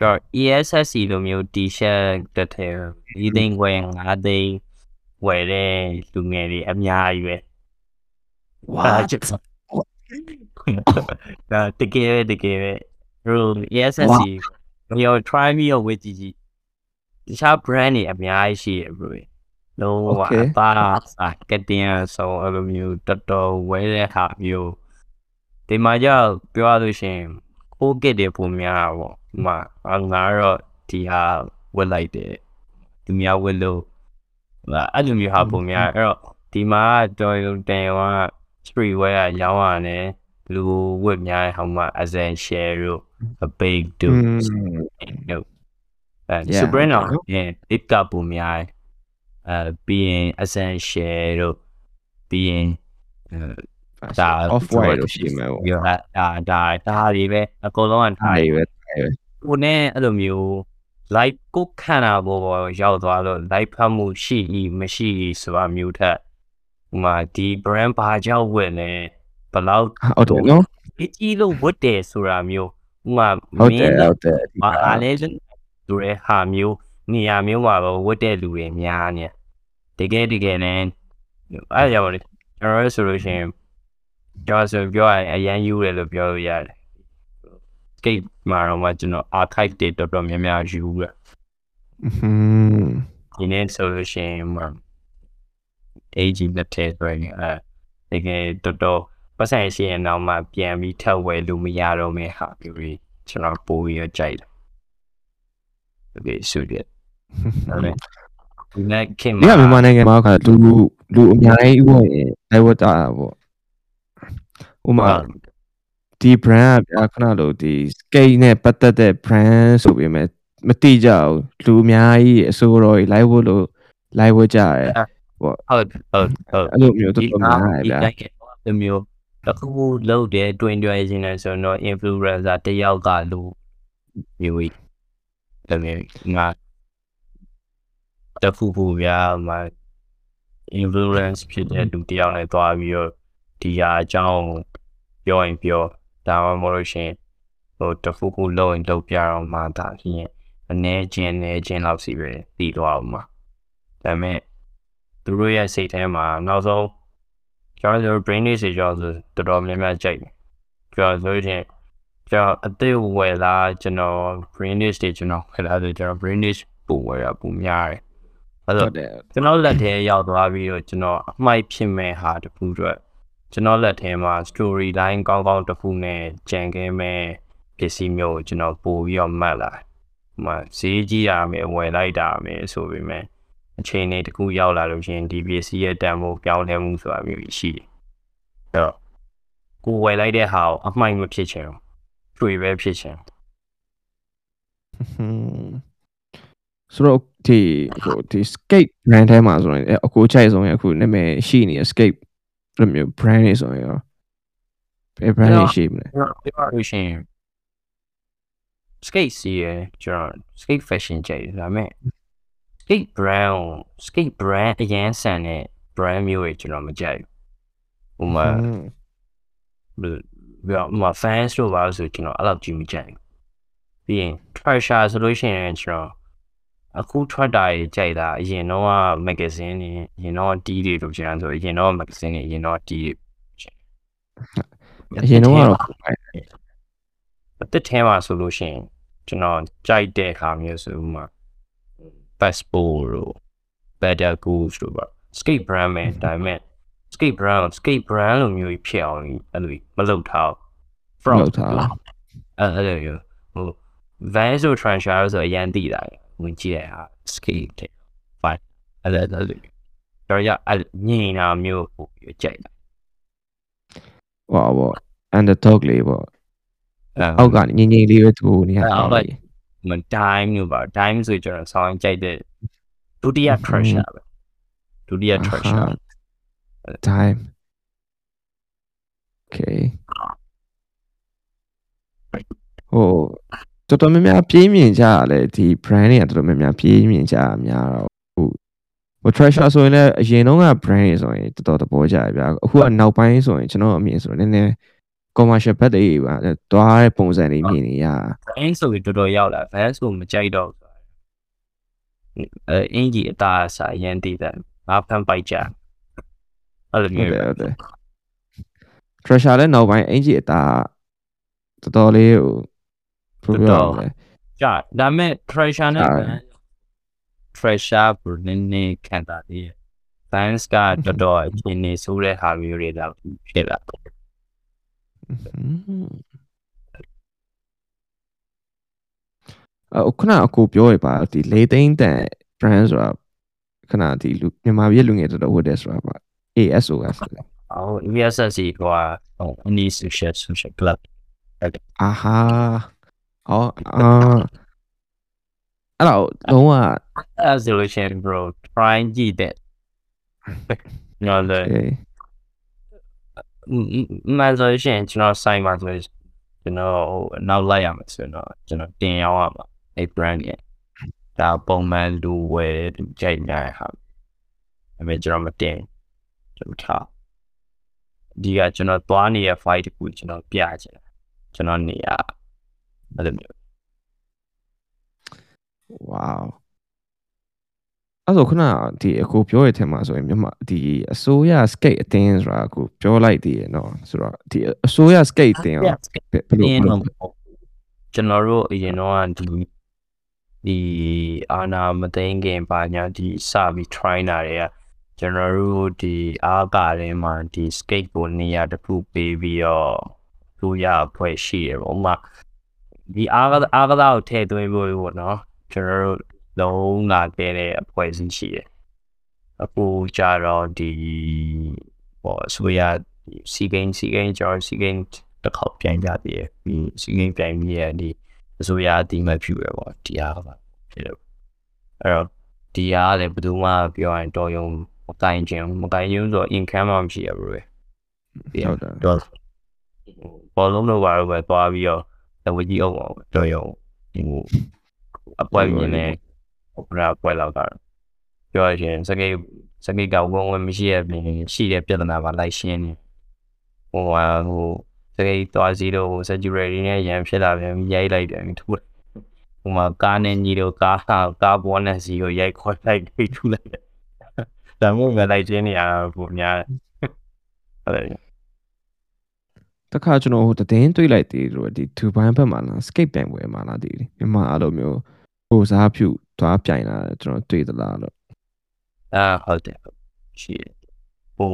ကြော ESSC လိုမျိုး t-shirt တစ်ထည်ဒီသိန်းခွဲ5သိန်းဝယ်တဲ့လူငယ်တွေအများကြီးပဲဝါဒါချစ်ဒါတကယ်ပဲတကယ်ပဲ bro ESSC ရော try me ရောဝယ်ကြည့်ကြည့်တခြား brand တွေအများကြီးရှိရ bro လုံးဝအသားစာကတင်ဆောအဲ့လိုမျိုးတော်တော်ဝဲတဲ့ဟာမျိုးဒီမှာကြောက်ပြောရလို့ရှိရင်ကိုကစ်တွေပုံများတာပေါ့ ဒီမှာငါတော့ဒီဟာဝက်လိုက်တယ်သူများဝက်လို့အဲ့လိုမျိုးဟာပုံများအဲ့တော့ဒီမှာတော်ရုံတန်ရော street wear ကရောင်းရတယ်လူဝက်များဟောင်းမှာ as an share တို့ a big တို့တို့အဲ Yeah. Supreme တော့ရင် it ကပုံများတယ်အဲပြီးရင် essential တို့ပြီးရင်အဲဒါ off white လို့ရှိမှာပေါ့ရဒါဒါဒါဒါတွေပဲအကုန်လုံးက။ထားဒါတယ်တွေပဲ ကိုနဲ့အဲ့လိုမျိုး live ကိုခန္ဓာပေါ်ပေါ်ရောက်သွားလို့ live ဖတ်မှုရှိဤမရှိဤဆိုတာမျိုးထက်ဟိုမှာဒီ brand ဘာကြောင့်ဝင်လဲဘယ်လောက်ဟုတ်တယ်နော်အကြီးလို့ဝတ်တယ်ဆိုတာမျိုးဟိုမှာဟုတ်တယ်မင်းဟုတ်တယ်။အားလည်းဆိုတဲ့ဟာမျိုးနေရာမျိုးမှာပဲဝတ်တဲ့လူတွေများနေ။တကယ်တကယ်နဲ့အဲ့ကြောင့်လေကျွန်တော်တို့ဆိုလို့ရှိရင်ကျွန်တော်ဆိုပြောရရင်အရန်ယူတယ်လို့ပြောလို့ရတယ်။ skate မှာတော့မှကျွန်တော် archive တွေတော်တော်များများယူရဟွန်း။ဒီနေ့ဆိုလို့ရှိရင်မှာ AG လက်ထဲဆိုရင်အဲတကယ်တော်တော်ပတ်ဆိုင်ရှိရင်တော့မှပြန်ပြီးထပ်ဝယ်လို့မရတော့မယ့်ဟာမျိုးတွေကျွန်တော်ပို့ပြီးတော့ကြိုက်တယ်။ Okay ဆိုတယ်ဟုတ်တယ်ဒီနေ့ခင်ဒီကမြန်မာနိုင်ငံမှာကလူလူအများကြီးဝင်လိုက်ဝတ်တာပေါ့ဥမာ ဒီ brand ကဗျာခဏလို့ဒီ skate နဲ့ပတ်သက်တဲ့ brand ဆိုပေမဲ့မတိကြဘူးလူအများကြီးအစိုးရတွေ live ဝတ်လို့ live ဝတ်ကြတယ်ဟုတ်ဟုတ်ဟုတ်အဲ့လိုမျိုးတော်တော်များတယ်ဗျာဒီမျိုးတစ်ခုခုလုပ်တယ်တွင်တွင်ရှင်နေဆိုတော့ influencer တယောက်ကလူမျိုးကြီးတကယ်ငါတခုခုဗျာမ influence ဖြစ်တဲ့လူတယောက်နဲ့တွားပြီးတော့ဒီဟာအကြောင်းပြောရင်ပြော ဒါမှမဟုတ်လို့ရှင်ဟိုတခုခုလုပ်ရင်လုပ်ပြတော့မှဒါဖြစ်ရင်အနေချင်းနေချင်းလောက်စီပဲတည်သွားအောင်မှာဒါပေမဲ့သူတို့ရဲ့စိတ်ထဲမှာနောက်ဆုံးကျွန်တော်တို့ brain လေးစေကြောဆိုတော်တော်များများကြိုက်တယ်ကျွန်တော်ဆိုရင်ကျွန်တော်အသေးဝယ်လာကျွန်တော် brain လေးတွေကျွန်တော်ဝယ်လာဆိုကျွန်တော် brain လေးပို့ဝယ်ရပုံများတယ်အဲ့ဟုတော့တ်တယ်ကျွန်တော်လက်ထဲရောက်သွားပြီးတော့ကျွန်တော်အမိုက်ဖြစ်မဲ့ဟာတစ်ခုအတွ က်ကျွန်တော်လက်ထဲမှာ story line ကောင်းကောင်းတစ်ခုနဲ့ကြံခဲ့မဲ့ပစ္စည်းမျိုးကိုကျွန်တော်ပို့ပြီးတော့မှတ်လာဟိုမှာဈေးကြီးရမယ်ဝယ်လိုက်တာမယ်ဆိုပေမဲ့အချိန်လေးတစ်ခုရောက်လာလို့ရှရင်ဒီပစ္စည်းရဲ့တန်ဖိုးပြောင်းလဲမှုဆိုတာမျိုးကြီးရှိတယ်အဲ့တော့ကိုယ်ဝယ်လိုက်တဲ့ဟာကိုအမိုက်မဖြစ်ချင်ဘူးကျွေပဲဖြစ်ချင်ဟွန်းဆိုတော့ဒီဟိုဒီ skate brand ထဲမှာဆိုရင်အကိုချိုက်ဆုံးရအခုနာမည်ရှိနေတဲ့ skate လိုမျိုး brand တွေဆိုရင်ရောဘယ် brand တွေရှိမလဲကျွန်တော်ပြောလို့ရှိရင် skate စီရယ်ကျွန်တော် skate fashion ကြိုက်တယ်ဒါပေမဲ့ skate brand ကို skate brand အရင်ဆန်တဲ့ brand မျိုးတွေကျွန်တော်မကြိုက်ဘူးဟိုမှာဘယ်လိုဟိုမှာ fans တို့ပါလို့ဆိုကျွန်တော်အဲ့လောက်ကြည့်မကြိုက်ဘူးပြီးရင် treasure ဆိုလို့ရှိရင်ကျွန်တော် အခုထွက်တာကြီးကြိုက်တာအရင်တော့ magazine တွေအရင်တော့ D တွေလို့ကျန်ဆိုအရင်တော့ magazine တွေအရင်တော့ D တွေအရင်တော့ကတော့အသက်ထဲမှာဆိုလို့ရှိရင်ကျွန်တော်ကြိုက်တဲ့ခါမျိုးဆိုမှ passport တို့ better goals တို့ပါ skate brand ပဲဒါပေမဲ့ skate brand skate brand လိုမျိုးကြီးဖြစ်အောင်အဲ့လိုမလုပ်ထား from လောက်ထားအဲ့အဲ့လိုမျိုးဟို van ဆို transfer ဆိုအရန်တိတာ ဝင်ကြည့်ရဟာ skate တဲ့ fine အဲ့ဒါအဲ့လိုတော့ရအဲ့ညင်တာမျိုးပို့ပြီးကြိုက်တာဟောပေါ့ underdog လေးပေါ့အဲ့အောက်ကနေငင်းငင်းလေးပဲသူနေရအဲ့အောအောက်ကမ time မျိုးပါ time ဆိုကျွန်တော်ဆောင်းကြိုက်တဲ့ဒုတိယ treasure ပဲဒုတိယ treasure time okay ဟို တော်တော်များများပြေးမြင်ကြရလဲဒီ brand တွေကတော်တော်များများပြေးမြင်ကြရများတော့ဟိုဟို treasure ဆိုရင်လည်းအရင်တုန်းက brand တွေဆိုရင်တော်တော်သဘောကျရဗျာအခုကနောက်ပိုင်းဆိုရင်ကျွန်တော်အမြင်ဆိုရင်နည်းနည်း commercial ဘက်တွေပါတွားတဲ့ပုံစံတွေမြင်နေရ van ဆိုပြီးတော်တော်ရောက်လာ van ဆိုမကြိုက်တော့ဘူးအဲအင်ကြီးအသားအစာရန်တည်တယ်ငါဖန်ပိုက်ကြအဲ့လိုဟုတ်မျိုးတယ်ဟုတ်တယ် treasure လည်းနောက်ပိုင်းအင်ဂျီအတာတော်တော်လေးဟို ဘယ်လိုပြောရမလဲကြာဒါပေမဲ့ treasure နဲ့ကြာ van treasure ဘရင်းနေခံတာဒီ fans ကတော်တော်အချင်းနေဆိုးတဲ့ဟာမျိုးတွေတော့ဖြစ်လာအခုခဏအကိုပြောရပါဒီလေသိန်းတန် brand ဆိုတာခဏဒီလူမြန်မာပြည်လူငယ်တော်တော်ဝတ်တယ်ဆိုတာပါ ASOS လေအော် ESS ကဟိုအနီး social social club အာဟာ ဟောအာအဲ့တော့လုံးဝ resolution bro try ကြည့်တဲ့နော်လေအေးမန်ဆိုရှင်ကျွန်တော်ဆိုင်မှာဆိုကျွန်တော်ဟိုနောက်လိုက်ရမှာဆိုတော့ကျွန်တော်တင်ရောက်ရမှာအဲ့ brand ရဲ့ဒါပုံမှန်လူဝယ်တဲ့သူကြိုက်နေတဲ့ဟာအမေကျွန်တော်မတင်ကျွန်တော်ထားဒီကကျွန်တော်သွားနေတဲ့ fight တခုကျွန်တော်ပြချင်တာကျွန်တော်နေရ အဲ့လိုမျိုး wow အဲ့တော့ခုနဒီအကိုပြောရတဲ့ထဲမှာဆိုရင်မြန်မာဒီအစိုးရ skate အတင်းဆိုတာကိုပြောလိုက်သေးရနော်ဆိုတော့ဒီအစိုးရ skate အတင်းရောဘယ်လိုအင်းဘယ်လိုတော့ကျွန်တော်တို့အရင်တော့ဒီဒီအာနာမသိငခင်ပါညာဒီစပြီး try နာတွေကကျွန်တော်တို့ဒီအားကားထဲမှာဒီ skate ကိုနေရာတစ်ခုပေးပြီးတော့လူရဖွဲ့ရှိရပေါ့ဥပမာ ဒီအားကအားကစားကိုထည့်သွင်းဖို့ပေါ့နော်ကျွန်တော်တို့လုံးလာခဲ့တဲ့အဖွဲ့အစည်းရှိတယ်အခုကြတော့ဒီပေါ့ဆိုရဒီစီဂိမ်းစီဂိမ်းကျော်စီဂိမ်းတစ်ခေါက်ပြန်ကြသေးတယ်ပြီးစီဂိမ်းပြန်ပြီးရဒီအစိုးရအတိမတ်ဖြစ်ရပေါ့ဒီအားကပါဖြစ်တယ်အဲ့တော့ဒီအားလည်းဘယ်သူမှပြောရင်တော်ရုံမကိုင်ခြင်းမကိုင်ခြင်းဆို income မှမရှိရဘူးလေဟုတ်တယ်တော့ဘောလုံးတော့ပါတော့ပဲသွားပြီးတော့ တဝကြီးအောင်အောင်တော်ရုံဟိုအပွဲမြင်နေဟိုပြပွဲလောက်တာပြောရရင်စကိတ်စကိတ်ကဝင်ဝင်မရှိရပြင်ရှိတဲ့ပြဿနာပါလိုက်ရှင်းနေဟိုဟာဟိုစကိတ်သွားစီတော့ security နဲ့ရန်ဖြစ်လာပြန်ရိုက်လိုက်တယ်ထူဟိုမှာကားနဲ့ညီတော့ကားကားဘောနဲ့စီကိုရိုက်ခေါ်လိုက်ပြီးထူလိုက်တယ်ဒါမှမဟုတ်လိုက်ချင်းနေရပုံများအဲ့ဒါတ ခါကျွန်တော်ဟိုတည်င်းတွေးလိုက်သေးတယ်ဒီဒူဘိုင်းဘက်မှာလား skate ပြိုင်ပွဲမှာလားဒီမြန်မာအဲ့လိုမျိုးဟိုစားဖြူသွားပြိုင်လာကျွန်တော်တွေ့သလားလို့အာဟုတ်တယ်ရှိတယ်ဟို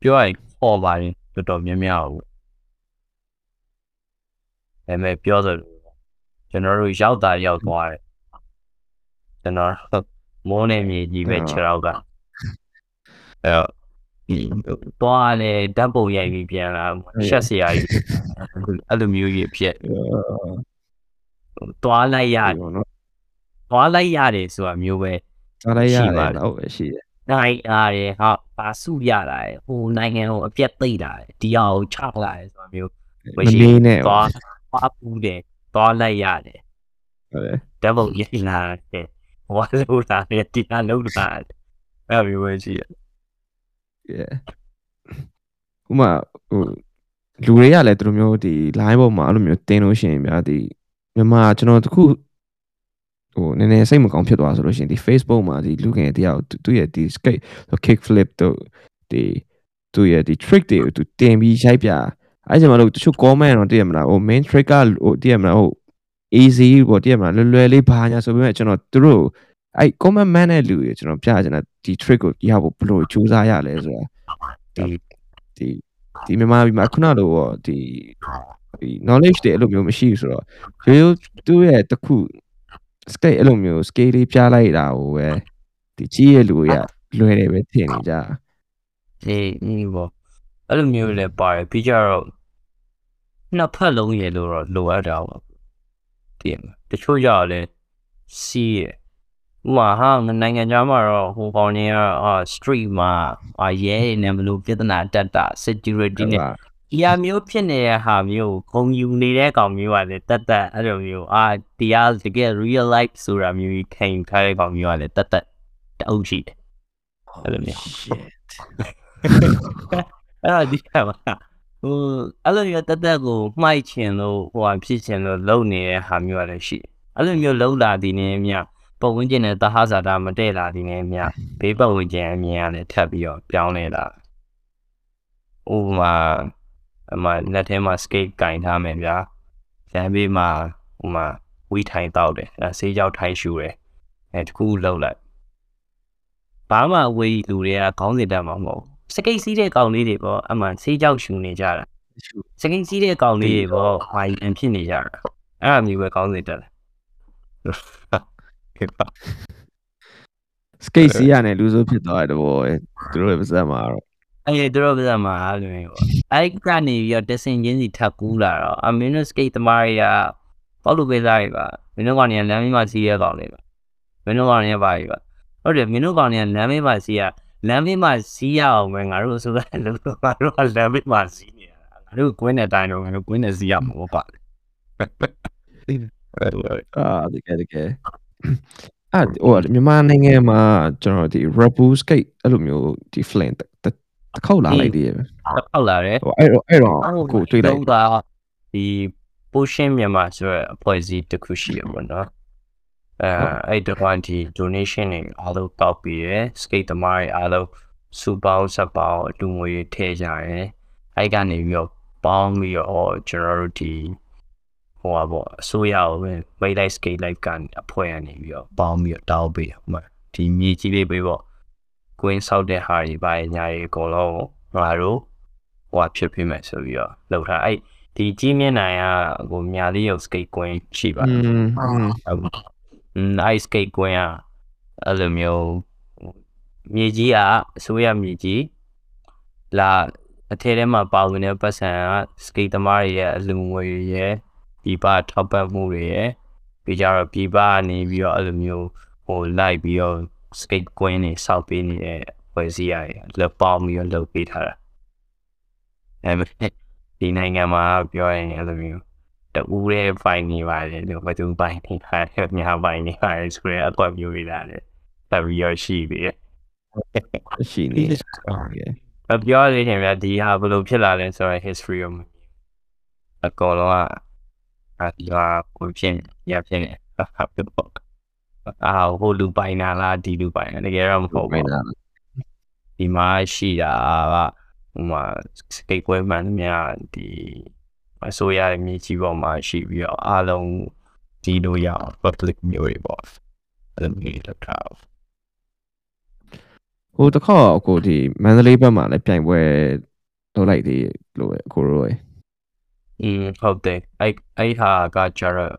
ပြောရရင်ခေါ်ပါရင်တော်တော်များများဘူးဒါပေမဲ့ပြောဆိုကျွန်တော်တို့ရောက်တာရောက်သွားတယ်ကျွန်တော်မိုးနေမြေကြီးပဲခြေတော့ကအဲတော့ သွားလေဓာတ်ပုံရိုက်ပြီးပြန်လာရှက်စရာကြီးအဲ့လိုမျိုးကြီးဖြစ်သွားလိုက်ရဟုတ်နော်သွားလိုက်ရတယ်ဆိုတာမျိုးပဲစားလိုက်ရရှိတပါယ်တယ်ဟုတ်ပဲရှိတယ်နိုင်ရတယ်ဟာပါစုရလာတယ်ဟိုနိုင်ငံကိုအပြက်သိတာတယ်ဒီအောင်ချလာတယ်ဆိုတာမျိုးမနေနဲ့သွားသွားပူးတယ်သွားလိုက်ရတယ်ဟုတ်တယ် double ရလာတယ်ဟောလို့လာတယ်ဒီကလုံးလာတယ်အဲ့လိုမျိုးပဲရှိရ yeah ဥမာဟိုလူတွေကလည်းသူတို့မျိုးဒီ line ပေါ်မှာအဲ့လိုမျိုးတင်လို့ရှိရင်ဗျာဒီမြန်မာကျွန်တော်တခုဟိုနည်းနည်းစိတ်မကောင်းဖြစ်သွားဆိုလို့ရှိရင်ဒီ Facebook မှာဒီလူငယ်တယောက်သူ့ရဲ့ဒီ skate kick flip တို့ဒီသူ့ရဲ့ဒီ trick တွေကိုသူတင်ပြီးရိုက်ပြအဲ့ချိန်မှာလို့တချို့ comment တော့တည်ရမလားဟို main trick ကဟိုတည်ရမလားဟို easy ပေါ့တည်ရမလားလွယ်လွယ်လေးဘာညာဆိုပေမဲ့ကျွန်တော်သူတို့ အဲ့ comment man တဲ့လူတွေကျွန်တော်ပြချင်တာဒီ trick ကိုရဖို့ဘယ်လိုကြိုးစားရလဲဆိုတာဒီဒီဒီမြန်မာပြည်မှာခုနလိုပေါ့ဒီဒီ knowledge တွေအဲ့လိုမျိုးမရှိဘူးဆိုတော့ရိုးရိုးသူ့ရဲ့တခု skate အဲ့လိုမျိုး skate လေးပြလိုက်တာကိုပဲဒီကြီးရဲ့လူတွေကလွယ်တယ်ပဲထင်နေကြအေးအေးပေါ့အဲ့လိုမျိုးလည်းပါတယ်ပြီးကြတော့နှစ်ဖက်လုံးရေလို့တော့လိုအပ်တာပေါ့တည်မှာတချို့ကြတော့လဲစီးရ ဥမာဟာနိုင်ငံခြားမှာတော့ဟိုကောင်ကြီးကအာ street မှာအာရဲနေနဲ့ဘလို့ပြဿနာတက်တာ security နဲ့ဒီအမျိုးဖြစ်နေတဲ့ဟာမျိုးကိုဂုံယူနေတဲ့ကောင်မျိုးကလည်းတက်တက်အဲ့လိုမျိုးအာတရားတကယ် real life ဆိုတာမျိုးကြီးခင်ထားတဲ့ကောင်မျိုးကလည်းတက်တက်တအုပ်ရှိတယ်အဲ့လိုမျိုး shit အဲ့တော့ဒီကမှာဟိုအဲ့လိုမျိုးတက်တက်ကိုမှိုက်ချင်လို့ဟိုဟာဖြစ်ချင်လို့လုံနေတဲ့ဟာမျိုးလည်းရှိအဲ့လိုမျိုးလုံလာဒီနေမြ ပတ်ဝန်းကျင်နဲ့တဟဇာတာမတည့်လာဒီနေမြဘေးပတ်ဝန်းကျင်အမြင်ကလည်းထပ်ပြီးတော့ပြောင်းလဲလာဥပမာအမလက်ထဲမှာ skate ကင်ထားမယ်ဗျာလမ်းဘေးမှာဟိုမှာဝီထိုင်တောက်တယ်အဲဆေးကြောက်ထိုင်ရှူတယ်အဲတခုလှုပ်လိုက်ဘာမှဝေးလူတွေကခေါင်းစဉ်တက်မှာမဟုတ်စကိတ်စီးတဲ့ကောင်လေးတွေပေါ့အမှန်ဆေးကြောက်ရှူနေကြတာစကိတ်စီးတဲ့ကောင်လေးတွေပေါ့ဝိုင်အန်ဖြစ်နေကြတာအဲ့အမျိုးပဲခေါင်းစဉ်တက်တယ် ကဲပါ skate စီးရနဲ့လူဆိုးဖြစ်သွားတယ်ဘောသူတို့ရဲ့ပါစက်မှာတော့အဲ့ဒီတို့ပြဿနာအားလုံးပေါ့အဲ့ကနေပြီးတော့တဆင်ချင်းစီထပ်ကူးလာတော့အမင်းတို့စကိတ်သမားတွေကပေါ့လို့ပေးစားရပါမင်းတို့ကနေလမ်းမမှာစီးရကောင်လေးပါမင်းတို့ကနေပါပြီပါဟုတ်တယ်မင်းတို့ကနေလမ်းမမှာစီးရလမ်းမမှာစီးရအောင်ပဲငါတို့ဆိုတာလို့ငါတို့ကလမ်းမမှာစီးနေတာငါတို့ကွင်းတဲ့တိုင်းတော့ငါတို့ကွင်းတဲ့စီးရမှာပေါ့ပါအာတကယ်တကယ် အဲ့ဟိုမြန်မာနိုင်ငံမှာကျွန်တော်ဒီ rapu skate အဲ့လိုမျိုးဒီ flint တစ်ခေါက်လာလိုက်သေးရဲ့ဟုတ်လာတယ်ဟိုအဲ့တော့အဲ့တော့ကိုတွေ့လိုက်တာဒီ pushing မြန်မာဆိုရအဖွဲ့အစည်းတစ်ခုရှိရပါတော့အဲအဲ့တော့ဒီ donation တွေအားလုံးတောက်ပြီးရယ် skate သမားတွေအားလုံးစူပေါင်းဆက်ပေါင်းအတူငွေထည့်ကြရယ်အဲ့ကနေပြီးတော့ပေါင်းပြီးတော့ကျွန်တော်တို့ဒီ ဟိုပါပေါ့အစိုးရကိုပဲ May Life Skate Life ကနေအဖွဲ့ကနေပြီးတော့ပေါင်းပြီးတော့တောင်းပေးဟိုမှာဒီမြေကြီးလေးပေးပေါ့ကွင်းဆောက်တဲ့ဟာတွေပါညာတွေအကုန်လုံးငါတို့ဟိုဖြစ်ပြမယ်ဆိုပြီးတော့လောက်ထားအဲ့ဒီကြီးမြင့်နိုင်ကဟိုမြာလေးရုပ် skate ကွင်းရှိပါ อื တယ် ม ဟုတ်อืม ice skate ကွင်းอ่ะအဲ့လိုမျိုးမြေကြီးကအစိုးရမြေကြီးလာအထဲထဲမှာပါဝင်တဲ့ပတ်စံက skate သမားတွေရဲ့အလူငွေတွေ ပြည်ပထောက်ပံ့မှုတွေရယ်ပြီးကြတော့ပြည်ပကနေပြီးတော့အဲ့လိုမျိုးဟိုလိုက်ပြီးတော့ skate queen တွေစောက်ပေးနေတဲ့ဖွဲ့စည်းရယ်လက်ပေါင်းပြီးတော့လုပ်ပေးထားတာအဲ့မဲ့ဒီနိုင်ငံမှာပြောရင်အဲ့လိုမျိုးတူရဲဖိုင်နေပါတယ်လို့ဘယ်သူပိုင်နေပါတယ်ညာပိုင်နေပါတယ်ဆိုရဲအကွက်မျိုးတွေလာတယ်တပ်ပြီးရရှိပြီရှိနေတယ်အပြောရနေတယ်ဗျာဒီဟာဘယ်လိုဖြစ်လာလဲဆိုတော့ history ကိုအကောင်လုံးက အဒီဟာကိုဖြစ်ရဖြစ်နေဟုတ်ပေါ့အာဟိုလူပိုင်နာလားဒီလူပိုင်နာတကယ်တော့မဟုတ်မဘူးင်းလားဒီမှာရှိတာကဟိုမှာ skate ပွဲမှန်သမျှဒီအစိုးရရဲ့မြေကြီးပေါ်မှာရှိပြီးတော့အားလုံးဒီလိုရအောင် public မျိုးတွေပေါ့အဲ့လိုမျိုးလောက်ထားဟိုတစ်ခေါက်ကိုဒီမန္တလေးဘက်မှာလည်းပြိုင်ပွဲလုပ်လိုက်သေးလို့ပဲကိုရိုးရယ် อืมဟုတ်တယ်အဲ့အဲ့ဟာကကြတော့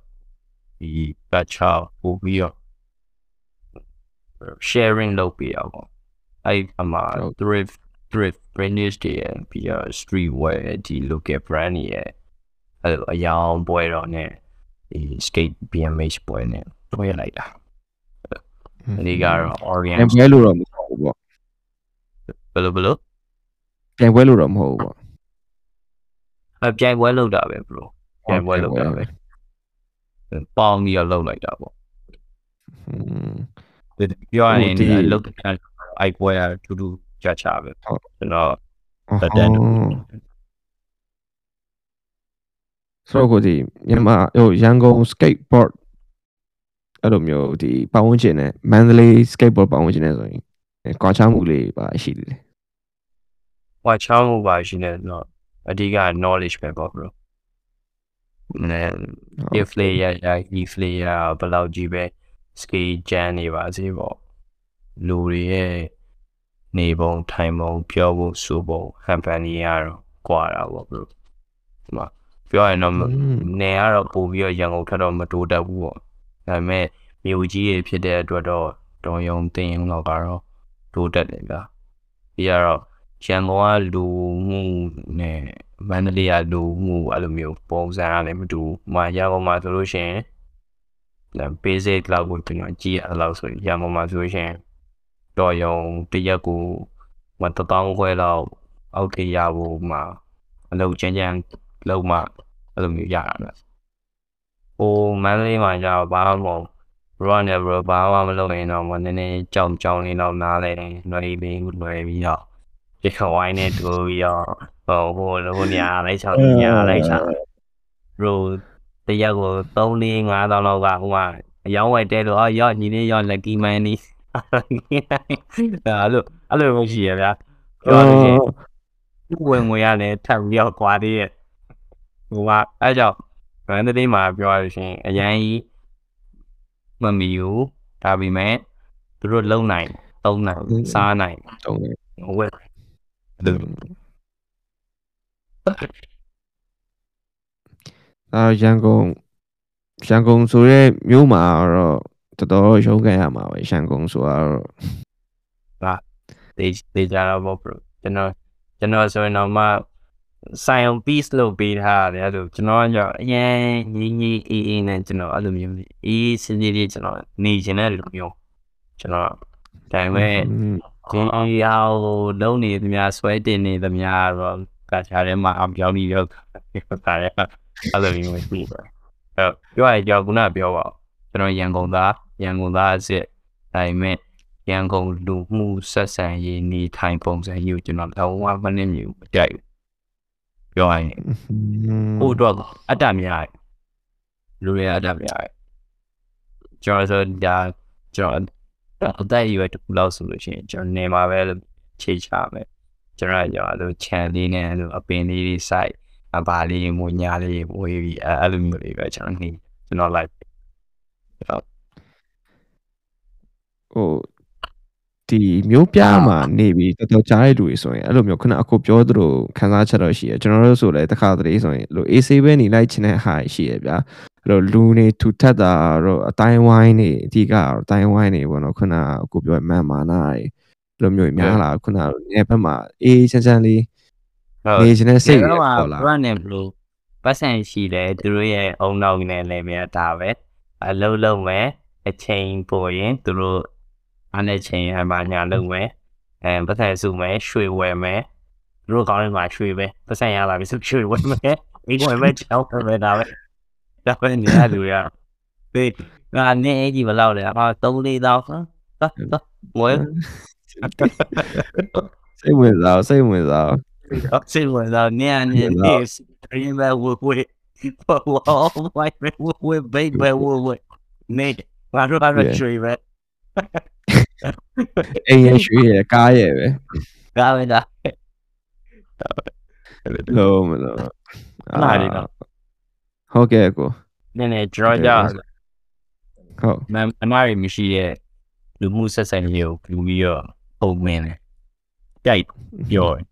ဒီကချောပို့ပြီးတော့ sharing လုပ်ပြီးတော့ပေါ့အဲ့အမှာ thrift thrift brands တွေရဲ့ပြီးတော့ street wear ဒီ local brand တွေရဲ့အဲ့လိုအယောင်ပွဲတော့ ਨੇ ဒီ skate BMH ပွဲနဲ့တွဲလိုက်တာဒီကတော့ organ ပြိုင်ပွဲလို့တော့မဟုတ်ဘူးပေါ့ ဘယ်လိုဘယ်လို ပြိုင်ပွဲလို့တော့မဟုတ်ဘူးပေါ့ အပြိုင်ပွဲလုပ်တာပဲ bro ပြိုင်ပွဲလုပ်တာပဲပေါင်းပြီးတော့လုပ်လိုက်တာပေါ့อืมပြောရရင်ဟိုဒီဒီလုတ်တဲ့အိုက်ပွဲအတူတူကြချပဲဟုတ်ကျွန်တော်အော်တက်တဲ့ဆိုတော့ကိုဒီမြန်မာဟိုရန်ကုန် skateboard အဲ့လိုမျိုးဒီပတ်ဝန်းကျင်နဲ့မန္တလေး skateboard ပတ်ဝန်းကျင်နဲ့ဆိုရင်ကွာခြားမှုလေးပါရှိတယ်ဟွာချောင်းမှုပါရှိနေတော့ အဓိက knowledge ပဲပေါ့ bro နဲ if layer ရ if layer ဘယ်လောက်ကြီးပဲ scale ကျန်းနေပါစေပေါ့လူတွေရဲ့နေပုံထိုင်ပုံပြောဖို့ဆိုပုံ company ရတော့ကွာတာပေါ့ bro ဒီမှာပြောရရင်တော့နေရတော့ပို့ပြီးတော့ရန်ကုန်ထက်တော့မတိုးတက်ဘူးပေါ့ဒါပေမဲ့မြို့ကြီးတွေဖြစ်တဲ့အတွက်တော့တော်ယုံတင်ရုံတော့ကတော့တိုးတက်တယ်ဗျာပြီးတော့ ရန်ကုန်ကလူမှုနဲ့မန္တလေးကလူမှုအဲ့လိုမျိုးပုံစံကလည်းမတူဘူး။မာရန်ကုန်မှာဆိုလို့ရှိရင်ဒါ basic လောက်ကိုကျွန်တော်ကြည့်ရအောင်ဆိုရန်ကုန်မှာဆိုလို့ရှိရင်တော်ယုံတရက်ကိုမတတောင်းခွဲလောက်အောက်ထေရဖို့မှာအလုပ်ချမ်းချမ်းလုံးမှအဲ့လိုမျိုးရတာပဲ။ဟိုမန္တလေးမှာကျတော့ဘာမှမဟုတ် run နဲ့ bro ဘာမှမလုပ်ရင်တော့မနည်းနည်းကြောင်ကြောင်လေးတော့နားလဲတယ်လွယ်ပြီးလွယ်ပြီးတော့ ဒီခဝိုင်းနဲ့တူပြီးတော့ဟိုဟိုဟိုညာလိုက်ချောင်းညာလိုက်ချောင်း bro တရက်ကို3 4 5တောင်းလောက်ကဟိုကအယောင်းဝယ်တဲလို့အော်ရော့ညီလေးရော့ lucky man နီးအဲ့လိုအဲ့လိုမျိုးရှိရဗျာပြောလို့ရှိရင်ဝင်ငွေရတယ်ထပ်ပြီးတော့ကွာသေးရဲ့ဟိုကအဲ့ကြောင့်ဗန်ဒလေးမှာပြောရလို့ရှိရင်အရန်ကြီးမမီဘူးဒါပေမဲ့သူတို့လုံနိုင်သုံးနိုင်စားနိုင်တုံးတယ်ဝက် အဲ့လိုအာရန်ကုန်ရန်ကုန်ဆိုရဲမြို့မှာတော့တော်တော်ရုန်းကန်ရမှာပဲရန်ကုန်ဆိုတော့တေးတေးကြတော့ပေါ့ bro ကျွန်တော်ကျွန်တော်ဆိုရင်တော့မှ science piece လို့ပေးထားတယ်အဲ့လိုကျွန်တော်ကကြောင့်အရင်ညီညီအေးအေးနဲ့ကျွန်တော်အဲ့လိုမျိုးအေးစင်းလေးကျွန်တော်နေချင်တဲ့လူမျိုးကျွန်တော်ဒါပေမဲ့ ကျွန်တော်ရအောင်လုံးနေသမျှဆွဲတင်နေသမျှတော့ကချာထဲမှာအပြောင်းပြီးတော့တာရဲအဲ့လိုမျိုးရှိပါအဲ့ပြောရကြောခုနပြောပါကျွန်တော်ရန်ကုန်သားရန်ကုန်သားအစ်စ်ဒါပေမဲ့ရန်ကုန်လူမှုဆက်ဆံရေးနေထိုင်ပုံစံကြီးကိုကျွန်တော်တော့ဝမနေမြူမကြိုက်ဘူးပြောရရင်ဟိုတော့အတ္တများလူတွေအတ္တများကျွန်တော်ဆိုဒါကျွန်တော် အသက်အရွယ်တစ်ခုလောက်ဆိုလို့ရှိရင်ကျွန်တော်နေမှာပဲလို့ခြေချမယ်ကျွန်တော်ရောအဲ့လိုခြံလေးနဲ့အဲ့လိုအပင်လေးတွေစိုက်အပါလေးမွညာလေးဝေးပြီးအဲ့လိုမျိုးလေးပဲကျွန်တော်နေကျွန်တော် like ဟိုဒီမျိုးပြမှာနေပြီးတော်တော်ကြားရတဲ့လူတွေဆိုရင်အဲ့လိုမျိုးခုနအခုပြောသလိုခန်းစားချက်တော့ရှိရကျွန်တော်တို့ဆိုလည်းတစ်ခါတည်းဆိုရင်လို့ AC ပဲနေလိုက်ချင်တဲ့ဟာရှိရဗျာ အဲ့လိုလူနေထူထပ်တာတော့အတိုင်းဝိုင်းနေအဓိကတော့အတိုင်းဝိုင်းနေပေါ့နော်ခုနအခုပြောမန်မာနာတွေလိုမျိုးများလာခုနနေဘက်မှာအေးချမ်းချမ်းလေးနေချင်တဲ့စိတ်တွေပေါ်လာ run နဲ့ဘလို့ပတ်စံရှိတယ်သူတို့ရဲ့အုံနောက်နဲ့လည်းမြတ်ဒါပဲအလုံးလုံးမယ်အချိန်ပေါ်ရင်သူတို့အားနဲ့ချိန်အမှညာလုံးမယ်အဲပတ်စံစုမယ်ရွှေဝယ်မယ်သူတို့ကောင်းနေမှာရွှေပဲပတ်စံရလာပြီဆိုရွှေဝယ်မယ်အိမ်ဝယ်မယ်ချောင်းဝယ်ဒါပဲ ဒါပဲနေရလူရဘေးငါနေကြီးဘယ်လောက်လဲအာ3 4တောင်းဟာဟာဝယ်စိတ်ဝင်စားစိတ်ဝင်စားစိတ်ဝင်စားနေနေနေရင်ပဲဝဝဘောဝိုင်းပဲဝဝဘိတ်ပဲဝဝနေဘာလို့ဘာလို့ချွေပဲအိမ်ရရွှေရကားရပဲကားပဲလားလုံးမလို့လာနေတော့ ဟုတ်ကဲ့ကိုနည်းနည်း draw ကြဟုတ်မမ်အမားရမရှိရဲ့လူမှုဆက်ဆံရေးကိုလူပြီးတော့ပုံမင်းတယ်ကြိုက်ပြောတယ်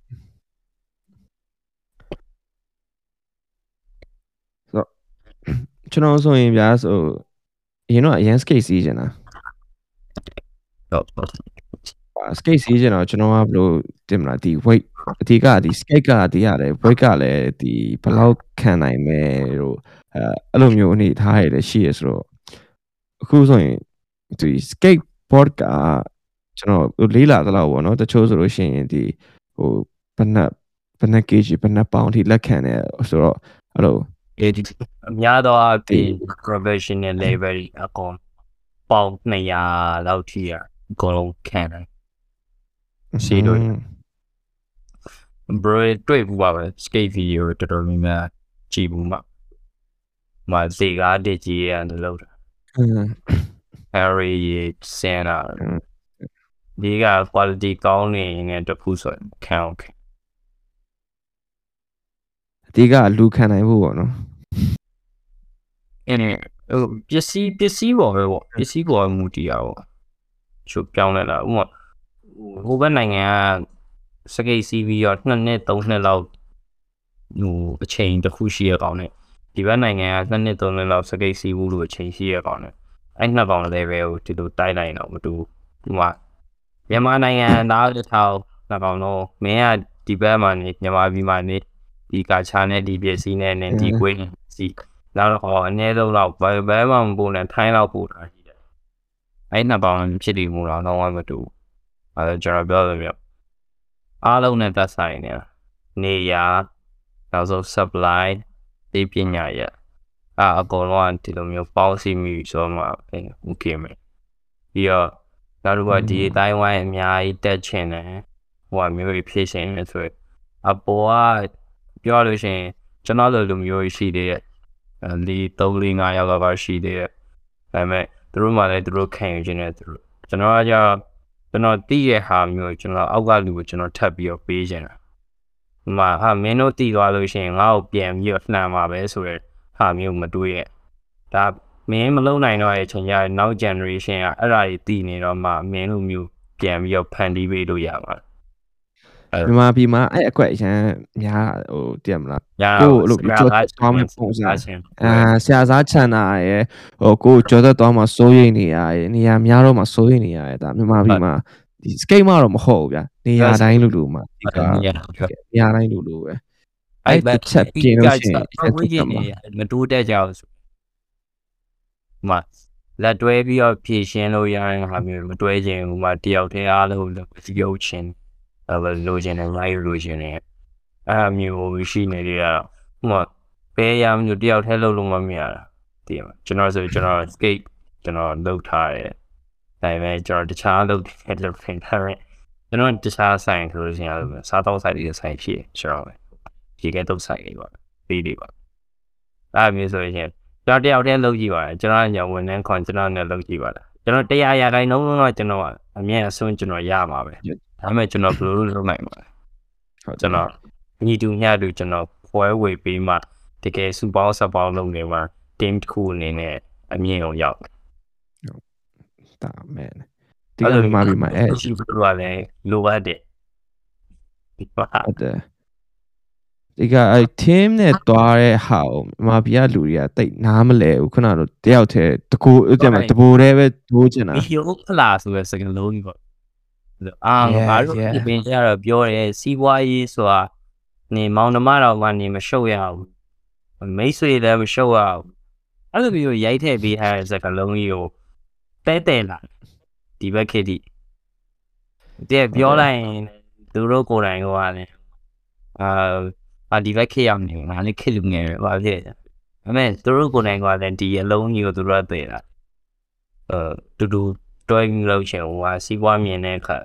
ကျွန်တော်ဆိုရင်ဗျာဆိုအရင်တော့အရင် skate စီးကျင်တာတော့ဟာ skate စီးကျင်တော့ကျွန်တော်ကဘယ်လိုတင်မလားဒီ weight အဓိကဒီ skate ကဒီရတယ် weight ကလည်းဒီဘယ်လောက်ခံနိုင်မယ်တို့အဲအဲ့လိုမျိုးအနေထားရလည်းရှိရဆိုတော့အခုဆိုရင်ဒီ skateboard ကကျွန်တော်လေးလာသလောက်ပေါ့နော်တချို့ဆိုလို့ရှိရင်ဒီဟိုဘယ်နှဘယ်နှ kg ဘယ်နှပေါင်ထိလက်ခံတယ်ဆိုတော့အဲ့လိုအဲဒီအများတော့အပြင် professional level အကောင်ပေါင်200လောက်ထိရအကုန်လုံးခံတယ် ရှိလို့ bro တွေ့ဘူးပါပဲ skate video တော်တော်များများကြည့်ဘူးမှာမစေကားတစ်ကြီးရတယ်လို့တာอืม carry စင်တာဒီက quality ကောင်းနေရင်တခုဆိုရင်ခံအောင်အဓိကလူခံနိုင်ဖို့ပေါ့နော်အင်းဟိုပစ္စည်းပစ္စည်းပေါ်ပဲပေါ့ပစ္စည်းပေါ်မူတည်ရပေါ့ချုပ်ပြောင်းလဲလာဥမာ ဟိုဘက်နိုင်ငံကစကိတ်စီးပြီးတော့2နှစ်3နှစ်လောက်ဟိုအချိန်တစ်ခုရှိရကောင်နဲ့ဒီဘက်နိုင်ငံက2နှစ်3နှစ်လောက်စကိတ်စီးဘူးလို့အချိန်ရှိရကောင်နဲ့အဲ့နှစ်ကောင်လည်းပဲဟိုဒီလိုတိုက်လိုက်တော့မတူဟိုမှာမြန်မာနိုင်ငံသားတစ်ထောင်နှစ်ကောင်တော့မင်းကဒီဘက်မှာနေမြန်မာပြည်မှာနေဒီကာချာနဲ့ဒီပစ္စည်းနဲ့နဲ့ဒီကွေးနဲ့စီနောက်တော့ဟောအနည်းဆုံးတော့ဘယ်ဘဲမှမပို့နဲ့ထိုင်းလောက်ပို့တာရှိတယ်အဲ့နှစ်ပေါင်းဖြစ်တည်မှုတော့တော့မတူ အဲကျွန်တော်ပြောလို့မျိုးအားလုံးနဲ့သက်ဆိုင်နေနေရာနောက်ဆုံး supply ဒီပညာရအာအကုန်လုံးဒီလိုမျိုးပေါင်းစည်းမိဆိုမှအဲ okay မယ်ပြီးတော့နောက်တစ်ခုကဒီတိုင်းဝိုင်းအများကြီးတက်ချင်တယ်ဟိုကမျိုးဖြည့်ရှင်နေဆိုအပေါ်ကပြောလို့ရှိရင်ကျွန်တော်လိုလိုမျိုးရှိသေးတယ်လီ3 4 5ယောက်ကပါရှိသေးတယ်ဒါပေမဲ့သူတို့မှလည်းသူတို့ခံယူခြင်းနဲ့သူတို့ကျွန်တော်ကကြောင့် ကျွန်တော်တည်ရဟာမျိုးကျွန်တော်အောက်ကလူကိုကျွန်တော်ထပ်ပြီးတော့ပေးခြင်းတာဒီမှာဟာမင်းတို့တည်သွားလို့ရှိရင်ငါ့ကိုပြန်ပြီးတော့နှံပါပဲဆိုရယ်ဟာမျိုးမတွေးရဲ့ဒါမင်းမလုံနိုင်တော့ရဲ့ချိန်ရနောက် generation ကအဲ့ဒါတွေတည်နေတော့မှမင်းတို့မျိုးပြန်ပြီးတော့ဖန်တီးပေးလို့ရမှာ မြန်မာပြည်မှာအဲ့အကွက်အရန်များဟိုတည်မလားညာကိုယ်လို့ပြောသွားမယ့်ပုံစံအာဆရာစားချန်တာရယ်ဟိုကိုယ်ကြောသက်သွားမှာစိုးရိမ်နေရရယ်နေရာများတော့မှာစိုးရိမ်နေရရယ်ဒါမြန်မာပြည်မှာဒီ skate မှတော့မဟုတ်ဘူးဗျာနေရာတိုင်းလူလူမှာဒီကညာနေရာတိုင်းလူလူပဲအဲ့တစ်ချက်ပြင်လို့ရှိရင်အဲ့ဝိညာဉ်နေမတိုးတက်ကြဘူးဆိုမလက်တွဲပြီးတော့ဖြည့်ရှင်းလို့ရရင်ဟာမျိုးမတွဲခြင်းဟိုမှာတယောက်တည်းအားလုံးစီရုပ်ချင်းအဲ့ လိုချင်တယ်လိုက်လိုချင်တယ်အဲ့မျိုးရှိနေတယ်ကဟိုမှာဘယ်ရမျိုးတယောက်တည်းလုပ်လို့မမြင်ရတာတည်မှာကျွန်တော်ဆိုကျွန်တော် skate ကျွန်တော်လုပ်ထားတယ်ဒါပေမဲ့ကျွန်တော်တခြားလုပ်တယ်လို့ပြင်ထားတယ်ကျွန်တော်တခြားဆိုင်ဆိုလို့ရှိရင်စားတော့ဆိုင်တွေဆိုင်ဖြစ်ကျွန်တော်ဒီကဲတော့ဆိုင်တွေပါပြီးတွေပါအဲ့မျိုးဆိုရင်ကျွန်တော်တယောက်တည်းလုပ်ကြည့်ပါတယ်ကျွန်တော်ညဝန်ထမ်းခွန်ကျွန်တော်နဲ့လုပ်ကြည့်ပါလားကျွန်တော်တရားရာခိုင်နှုန်းတော့ကျွန်တော်အမြဲအစွန်းကျွန်တော်ရမှာပဲ ဒါပေမဲ့ကျွန်တော်ဘယ်လိုလုပ်နိုင်မှာလဲဟုတ်ကျွန်တော်ညီတူညတူကျွန်တော်ဖွဲဝေပေးမှတကယ်စူပေါင်းဆက်ပေါင်းလုပ်နေမှာ team တစ်ခုအနေနဲ့အမြင့်အောင်ရောက်ဒါမဲ့ဒီကမြန်မာပြည်မှာအဲ့ရှိဘူးလို့လည်းလိုအပ်တယ်ဒီပါဟုတ်တယ်ဒီကအဲ့ team နဲ့တွားတဲ့ဟာကိုမြန်မာပြည်ကလူတွေကတိတ်နားမလဲဘူးခုနကတော့တယောက်တည်းတကူအဲ့မှာတဘူတည်းပဲဒိုးချင်တာဒီဟိုဖလာဆိုတဲ့စကားလုံးကြီးပေါ့ အာ Yeah, ငါတို့ yeah. ဒီပင်ကျတော့ပြောတယ်စီးပွားရေးဆိုတာနေမောင်နှမတော်မှနေမရှုပ်ရဘူးမိတ်ဆွေလည်းမရှုပ်ရဘူးအဲ့လိုမျိုးရိုက်ထည့်ပေးထားတဲ့စကားလုံးကြီးကိုတဲတဲလာဒီဘက်ခေတ်ဒီတဲ့ပြောလိုက်ရင်သူတို့ကိုယ်တိုင်ကလည်းအာအာဒီဘက်ခေတ်ရောက်နေငါလည်းခေတ်လူငယ်ပဲဘာဖြစ်လဲဒါပေမဲ့သူတို့ကိုယ်တိုင်ကလည်းဒီအလုံးကြီးကိုသူတို့ကသိတာအဲတူတူ တွဲပြီးလို့ချင်ဟိုဟာစီးပွားမြင်တဲ့အခါ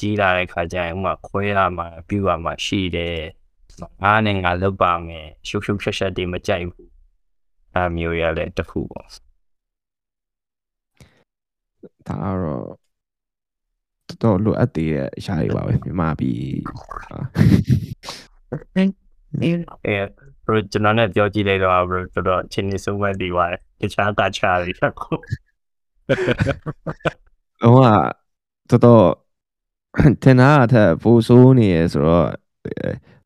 ကြီးလာတဲ့အခါကျရင်ဥမာခွဲလာမှာပြူလာမှာရှိတယ်အားနဲ့ငါလောက်ပါမယ်ရှုပ်ရှုပ်ရှက်ရှက်တွေမကြိုက်ဘူးအဲမျိုးရလည်းတစ်ခုပေါ့ဒါကတော့တော်တော်လိုအပ်သေးတဲ့အရာတွေပါပဲမြန်မာပြည်ဟာအဲဘရကျွန်တော်နဲ့ပြောကြည့်လိုက်တော့ဘရတော်တော်အချင်းနေဆုံးမတည်ပါတယ်တခြားကချာတွေချက်ကို လုံးဝတော်တော်တင်တာအထက်ပိုဆိုးနေရဆိုတော့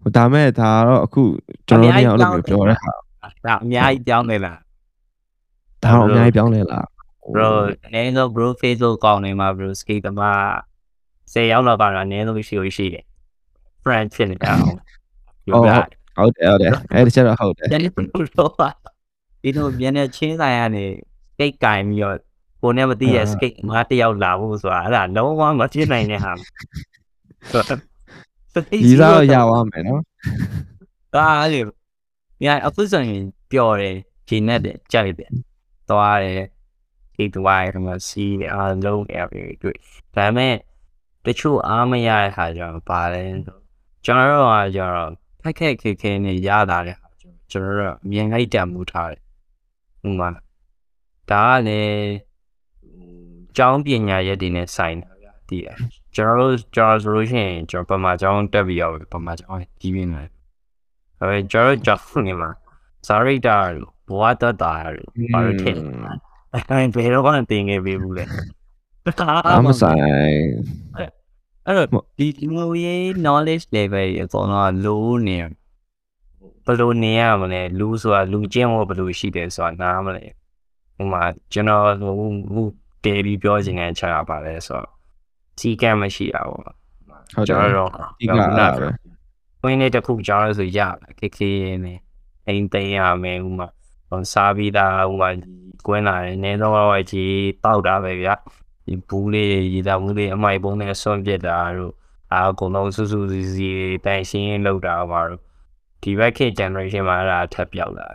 ဟိုဒါမဲ့ဒါတော့အခုကျွန်တော်တို့အဲ့လိုမျိုးပြောတဲ့ဟာဒါအများကြီးပြောင်းနေလားဒါတော့အများကြီးပြောင်းလဲလား bro အနည်းဆုံး bro Facebook ကောင်းနေမှာ bro skate တမ10ရောက်တော့ကတော့အနည်းဆုံးရှိလို့ရှိတယ် friend ဖြစ်နေအောင်ပြောပြဟုတ်တယ်ဟုတ်တယ်အဲ့ဒီချက်တော့ဟုတ်တယ်တယ်ဘလို့ပါဒီလိုမြန်နေချင်းဆိုင်ကနေ skate ကင်ပြီးတော့ ကိုနဲ့မသိရဲ့ skate မတယောက်လာဖို့ဆိုတာအဲ့ဒါလုံးဝမဖြစ်နိုင်တဲ့ဟာဒီစားတော့ရသွားမယ်နော်အာလေညာအခုဆိုရင်ပျော်တယ်ဂျင်းနဲ့တယ်ကြိုက်တယ်သွားတယ်ဒီတွိုင်းကမှစီးတယ်အားလုံးအပြီးတွေ့ဒါပေမဲ့တချို့အားမရတဲ့ခါကျတော့ပါလဲကျွန်တော်တို့ကကျတော့ခက်ခက်ခဲခဲနဲ့ရတာတဲ့ခါကျတော့ကျွန်တော်တို့အမြင်လိုက်တံမှုထားတယ်ဟိုမှာဒါကလည်း ကျောင်းပညာရက်တွေနဲ့ဆိုင်တာဗျာတည်တယ်ကျွန်တော်တို့ကျွန်တော်ဆိုလို့ရှိရင်ကျွန်တော်ပမာကျောင်းတက်ပြီးရောက်ပမာကျောင်းကြီးပြင်းတယ်အဲကျွန်တော်ကျောင်းနေမှာစာရိတာဘဝတတတာဘာလို့ထင်အဲဘယ်တော့မှတင်ခဲ့ပြီဘူးလေအမဆိုင်အဲ့တော့ဒီဒီလိုရေး knowledge level အကောင်တော့ low နေဘယ်လိုနေရမလဲလူဆိုတာလူချင်းဘောဘယ်လိုရှိတယ်ဆိုတာနားမလဲဟိုမှာကျွန်တော်ဟို ဟိုတေပြီးပြောချင်တဲ့ချက်ရပါလဲဆိုတော့စီကံမရှိတာပေါ့ဟုတ်တကျွန်ယ်တော်တော့ဒီကအဲ့ဒါပဲဝင်းလေးတစ်ခုကြားလို့ဆိုရခေခေနေအိမ်သိမ်းရမယ်ဥမာဟိုစားပြီးသားဥမာကွင်းလာတယ်နေတော့တော့ကြီးတောက်တာပဲဗျာဒီဘူးလေးရေတာဘူးလေးအမိုက်ပုံးနဲ့ဆွန့်ပစ်တာတို့အာအကုန်လုံးစုစုစည်းစည်းတန်ရှင်းလောက်တာပါတော့ဒီဘက်ခေ generation မှာအဲ့ဒါထပ်ပြောက်လာ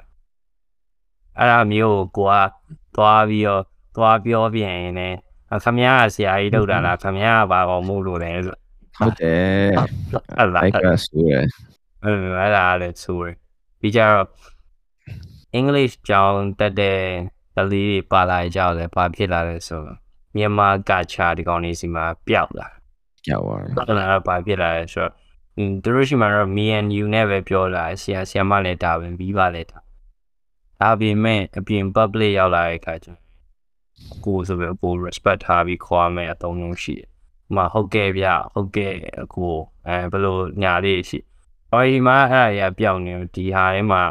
အဲ့ဒါမျိုးကိုကသွားပြီးတော့ သွားပြောပြန်ရင်လည်းခမရဆရာကြီးလောက်တာလားခမရဘာကောင်မို့လို့လဲဆိုဟုတ်တယ်အဲ့လားအဲ့ကဆိုရယ်အဲ့အဲ့ဒါလည်းဆိုရယ်ပြီးကြတော့ English ကျောင်းတက်တဲ့တလေးတွေပါလာကြတယ်ဘာဖြစ်လာလဲဆိုတော့မြန်မာကချာဒီကောင်လေးစီမှာပျောက်လာကြောက်သွားတယ်အဲ့ဒါဘာဖြစ်လာလဲဆိုတော့อืมသူတို့ရှိမှာတော့ me and you နဲ့ပဲပြောလာဆရာဆရာမလည်းတာပဲပြီးပါလေတာဒါပေမဲ့အပြင် public ရောက်လာတဲ့အခါကျတော့ ကိုယ်ဆိုပြီးကိုယ် respect ထားပြီးခေါ်မယ်အသုံးလုံးရှိတယ်။ဥပမာဟုတ်ကဲ့ဗျဟုတ်ကဲ့အကိုအဲဘယ်လိုညာလေးရှိ။အော်ဒီမှာအဲ့ဒါရပြောင်းနေဒီဟာထဲမှာ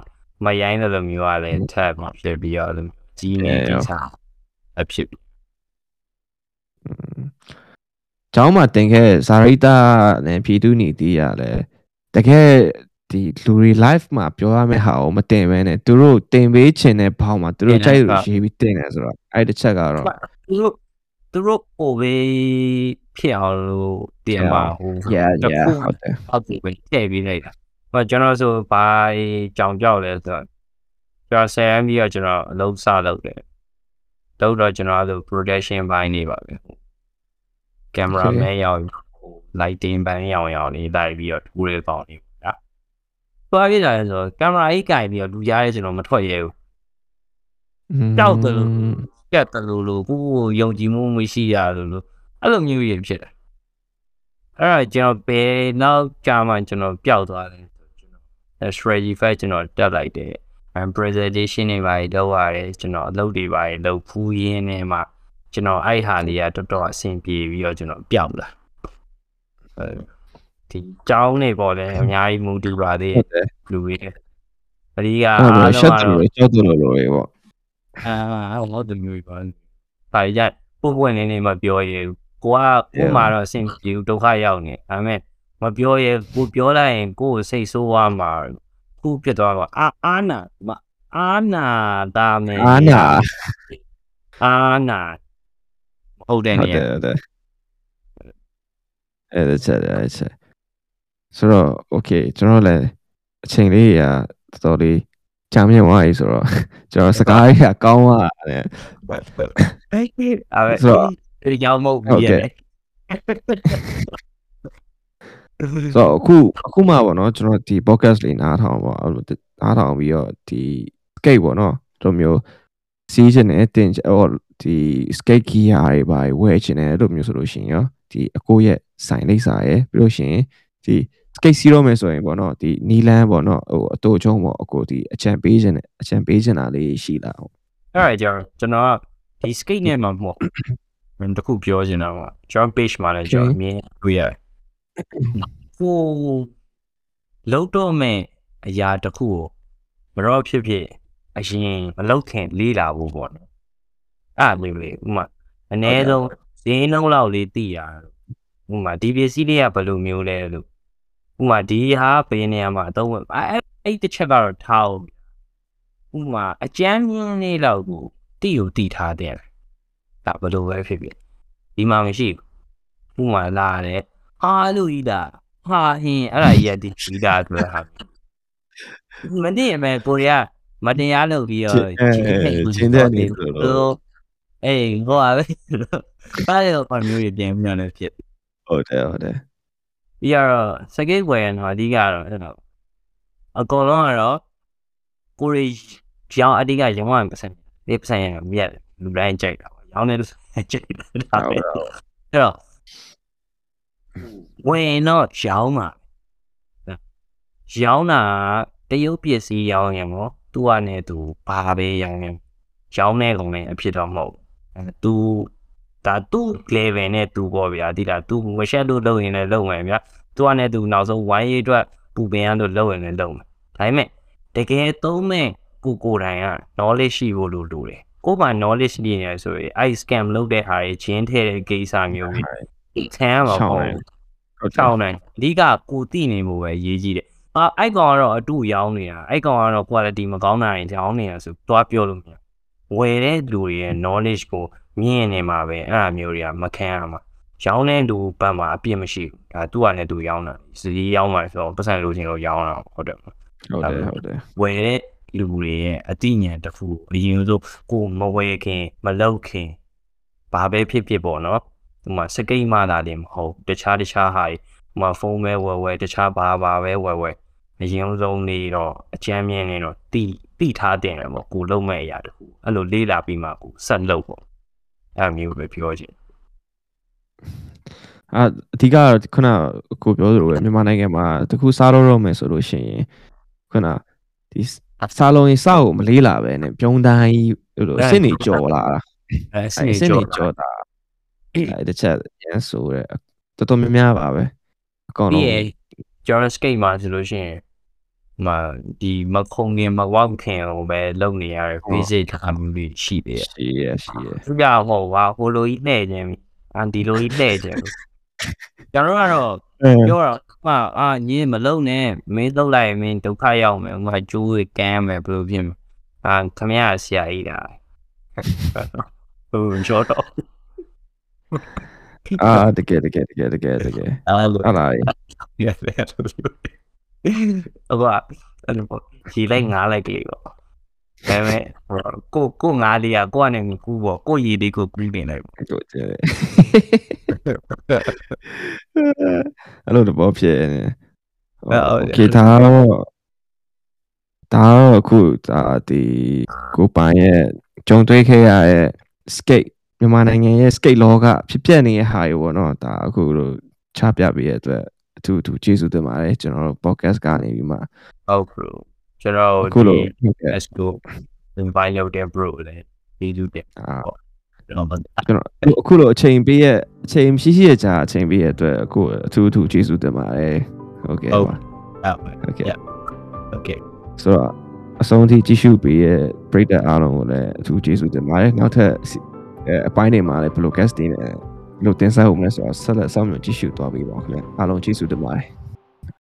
မရိုင်းတဲ့လိုမျိုးကလည်းထပ်မှဖြစ်ပြီးတော့လို့ကြီးနေဒီစားအဖြစ်ကျောင်းမှာတင်ခဲ့ဇာရိတာနဲ့ဖြီတူနီတီးရတယ်တကယ် ဒီလူတွေ live မှာပြောရမယ့်ဟာကိုမတင်ဘဲနဲ့သူတို့တင်ပေးချင်တဲ့ဘောင်းမှာသူတို့ကြိုက်လို့ရေးပြီးတင်တယ်ဆိုတော့အဲ့တစ်ချက်ကတော့သူတို့သူတို့ပိုပဲဖြစ်အောင်လို့တင်ပါဟို yeah တစ် yeah ခုဟုတ်တယ်အောက်ကိုပဲထည့်ပေးလိုက်တာဟိုကျွန်တော်ဆိုဘာကြောင်ကြောက်လဲဆိုတော့ကျွန်တော်ဆယ်အမ်ပြီးတော့ကျွန်တော်အလုပ်စလုပ်တယ်လုပ်တော့ကျွန်တော်အဲ့လို production ဘိုင်းနေပါပဲကင်မရာမဲရောက်ဟို lighting ဘိုင်းရောက်ရောက်နေလိုက်ပြီးတော့တူရဲပေါင်းနေပါ သွားပြကြလဲဆိုတော့ကင်မရာကြီးကင်ပြီးတော့လူကြားရဲကျွန်တော်မထွက်ရဲဘူးကြောက်တယ်လို့ကတ်တလူလူကိုကိုယုံကြည်မှုမရှိရလို့လို့အဲ့လိုမျိုးကြီးဖြစ်တယ်အဲ့ဒါကျွန်တော်ဘယ်နောက်ကြာမှကျွန်တော်ပျောက်သွားတယ်ဆိုကျွန်တော် strategy fight ကျွန်တော်တက်လိုက်တယ် and presentation တွေပါတော့ရတယ်ကျွန်တော်အလုပ်တွေပါလုပ်ဖူးရင်းနဲ့မှကျွန်တော်အဲ့ဟာလေးကတော်တော်အဆင်ပြေပြီးတော့ကျွန်တော်ပျောက်လာအဲ ဒီကြောင်းနေပေါ့လေအများကြီးမူတူပါသေးဟုတ်တယ်လူတွေအဒီကအဲ့အားဒါလုံးရှက်ကတော့တယ်ရှက်တယ်လို့လို့ရေပေါ့အာဟောတမျိုးပါဒါကြပုံပွင့်နေနေမပြောရဲဘူးကိုကကိုမှတော့အဆင်ပြေဘူးဒုက္ခရောက်နေဒါပေမဲ့မပြောရဲကိုပြောလိုက်ရင်ကိုယ်စိတ်ဆိုးသွားမှာခုပြစ်သွားတော့အာအာနာမအာနာတာမယ်အာနာအာနာဟုတ်တယ်ဟုတ်နေတယ်ဟုတ်တယ်အဲ့ဒါချက်အဲ့ချက် ဆိုတော့ okay ကျွန်တော်လည်းအချိန်လေးရတော်တော်လေးကြာမြင့်သွားပြီဆိုတော့ကျွန်တော်စကားကြီးကကောင်းသွားတယ်အေးအဲ့ဆိုတော့ဒီကြောင်မဟုတ်ဟုတ်ဘူးကဲ့ရဲ့ဆိုတော့အခုအခုမှပေါ့နော်ကျွန်တော်ဒီ podcast လေးနားထောင်ပေါ့အဲ့လိုနားထောင်ပြီးတော့ဒီ skate ပေါ့နော်တို့မျိုးစီးချင်တယ်တင်ဟိုဒီ skate gear တွေပါဝယ်ချင်တယ်တို့မျိုးဆိုလို့ရှိရင်ရောဒီအကိုရဲ့ဆိုင်လိပ်စာရယ်ပြီးလို့ရှိရင် ဒီ skate စီးတော့မယ်ဆိုရင်ပေါ့နော်ဒီနီလန်းပေါ့နော်ဟိုအတူချုံပေါ့အကိုဒီအချံပေးခြင်းနဲ့အချံပေးခြင်းတာလေးရှိလာဟုတ်အဲ့ဒါကြောင့်ကျွန်တော်ကဒီ skate နဲ့မှမဟုတ်မင်းတခုပြောချင်တာကကျွန်တော် page မှာလည်းကျွန်တော်အမြင်တွေ့ရတယ်ကိုလုံးတော့မဲ့အရာတစ်ခုကိုမတော့ဖြစ်ဖြစ်အရင်မလောက်ခင်လေးလာဖို့ပေါ့နော်အဲ့လိုလေဥမာအ ਨੇ ဆုံးဈေးနှုန်းလောက်လေးသိရဥမာဒီပစ္စည်းလေးကဘယ်လိုမျိုးလဲလို့ ဥမာဒီဟာဘယ်နေရာမှာအသုံးဝင်အဲ့အဲ့တစ်ချက်ကတော့ထားအောင်ဥမာအကျန်းမြင့်လေးလောက်ကိုတိကိုတိထားတဲ့ဒါဘယ်လိုပဲဖြစ်ဖြစ်ဒီမှာမရှိဘူးဥမာလာတယ်ဟာလို့ဤတာဟာဟင်းအဲ့ဒါကြီးကဒီဒီတာဆိုတာဟာမနေ့ကမဲ့ကိုရီးယားမတရားလုပ်ပြီးတော့ချင်းတဲ့နေဆိုလို့အေးဟောပါပဲဘာလို့ဘာမျိုးပြန်ပြန်နေဖြစ်ဟုတ်တယ်ဟုတ်တယ် ပြီးတော့စကိတ်ဝယ်ရတော့အဓိကတော့အဲ့တော့အကောင်လုံးကတော့ကိုရီရောင်းအဓိကရောင်းရပတ်စံဒီပတ်စံရမြက်လူတိုင်းကြိုက်တာပေါ့ရောင်းနေလို့ကျိတ်တာပဲအဲ့တော့ဝင်တော့ရောင်းတာရောင်းတာတရုတ်ပစ္စည်းရောင်းရင်ပေါ့သူကနဲ့သူဘာပဲရောင်းရင်ရောင်းနေကုန်လည်းအဖြစ်တော့မဟုတ်အဲသူ ဒါသူ့ level နဲ့သူပေါ့ဗျာဒီလားသူမရှက်လို့လုပ်ရင်လည်းလုပ်မယ်ဗျာသူကနဲ့သူနောက်ဆုံးဝိုင်းရေးအတွက်ပူပင်ရလို့လုပ်ရင်လည်းလုပ်မယ်ဒါပေမဲ့တကယ်သုံးမဲ့ကိုကိုတိုင်က knowledge ရှိဖို့လိုလိုတယ်ကိုယ်ပါ knowledge ရှိနေရဆိုရင်အဲ့ scam လုပ်တဲ့ဟာတွေချင်းထဲတဲ့ကိစ္စမျိုးကြီးဆန်းရမှာပေါ့ချောင်းနိုင်အဓိကကိုသိနေမှုပဲရေးကြည့်တယ်အာအဲ့ကောင်ကတော့အတူရောင်းနေတာအဲ့ကောင်ကတော့ quality မကောင်းတာရင်ရောင်းနေတာဆိုသွားပြောလို့မရဝယ်တဲ့လူတွေရဲ့ knowledge ကို မြင်နေမှာပဲအဲ့အမျိုးတွေကမခံရမှာရောင်းတဲ့လူဘက်မှာအပြစ်မရှိဘူးဒါသူ့အနေနဲ့သူရောင်းတာစီရောင်းမှာဆိုတော့ပတ်စံလိုချင်လို့ရောင်းတာဟုတ်တယ်ဟုတ်တယ်ဟုတ်တယ်ဝယ်တဲ့လူတွေရဲ့အတိညာတစ်ခုအရင်ဆုံးကိုမဝယ်ခင်မလောက်ခင်ဘာပဲဖြစ်ဖြစ်ပေါ့နော်ဒီမှာစကိတ်မှသာတယ်မဟုတ်တခြားတခြားဟာဒီမှာဖုန်းပဲဝယ်ဝယ်တခြားဘာဘာပဲဝယ်ဝယ်အရင်ဆုံးနေတော့အချမ်းမြင်နေတော့တိတိထားတင်တယ်ပေါ့ကိုလုံးမဲ့အရာတခုအဲ့လိုလေးလာပြီးမှကိုဆက်လုပ်ပေါ့ အဲ့မျိုးပဲပြောချင်အာအဓိကခုနကိုပြောသလိုပဲမြန်မာနိုင်ငံမှာတခုစားတော့တော့မယ်ဆိုလို့ရှိရင်ခုနဒီစားလုံးရင်စားကိုမလေးလာပဲနဲ့ပြုံးတိုင်းဟိုလိုအစ်စ်နေကြော်လာတာအဲ့အစနေစ်စ်ကြောနေကြော်တာအဲ့တစ်ချက်ရန်ဆိုရဲတော်တော်များများပါပဲအကောင်ပြီးလုံးရကျွန်တော် skate မှာဆိုလို့ရှိရင် မဒီမခုံခင်မဝေါခင်ဟိုပဲလုံနေရတဲ့ basic ထားမှုတွေရှိသေးတယ်ရှိရရှိရသူပြဟောပါဟိုလိုကြီးလှဲ့ခြင်းအန်ဒီလိုကြီးလှဲ့ခြင်းကျွန်တော်ကတော့အဲပြောတော့မအာညင်းမလုံနဲ့မင်းလုံလိုက်ရင်မင်းဒုက္ခရောက်မယ်ဟိုကျိုးကမ်းမယ်ဘယ်လိုဖြစ်မလဲအာခမရဆရာကြီးတာဟိုကျော်တော့အာတကယ်တကယ်တကယ်တကယ်တကယ်အဲ့လိုအဲ့လား Yes, yes. ဟုတ်ပါအဲ့လိုဒီလိုက်ငားလိုက်ကလေးပေါ့ဒါပေမဲ့ကိုကိုငားလေးကကိုကနေကူပေါ့ကိုရည်လေးကိုကူးနေလိုက်ပေါ့ ကိုကျဲအဲ့လိုတော့ဖြစ်နေโอเคဒါတော့ဒါတော့အခုဒါဒီကိုပိုင်ရဲ့ကြုံတွေ့ခဲ့ရတဲ့ skate မြန်မာနိုင်ငံရဲ့ skate လောကဖြစ်ပျက်နေတဲ့ဟာတွေပေါ့နော်ဒါအခုလိုချပြပေးရတဲ့အတွက် အထူးအထူးကျေးဇူးတင်ပါတယ်ကျွန်တော်တို့ podcast ကနေပြီးမှဟုတ်ကဲ့ကျွန်တော်အခုလိုဒီဟုတ်ကဲ့ let's go invite လုပ်တဲ့ bro လေဒီလူတဲ့အာကျွန်တော်ကျွန်တော်အခုလိုအချိန်ပေးရအချိန်ရှိရှိရကြာအချိန်ပေးရတဲ့အတွက်အခုအထူးအထူးကျေးဇူးတင်ပါတယ်ဟုတ်ကဲ့ဟုတ်ပါအဲ့ဟုတ်ကဲ့ okay ဆိုတော့အဆုံးထိကြည့်ရှုပေးရဲ့ပရိသတ်အားလုံးကိုလည်းအထူးကျေးဇူးတင်ပါတယ်နောက်ထပ်အဲအပိုင်းတွေမှာလည်းဘယ်လို guest တွေနဲ့ဘယ် လိုတင်ဆက်ဖို့မလဲဆိုတော့ဆက်လက်ဆောင်မြင်ကြည့်ရှုသွားပေးပါဦးခင်ဗျာအားလုံးကျေးဇူးတင်ပါတယ်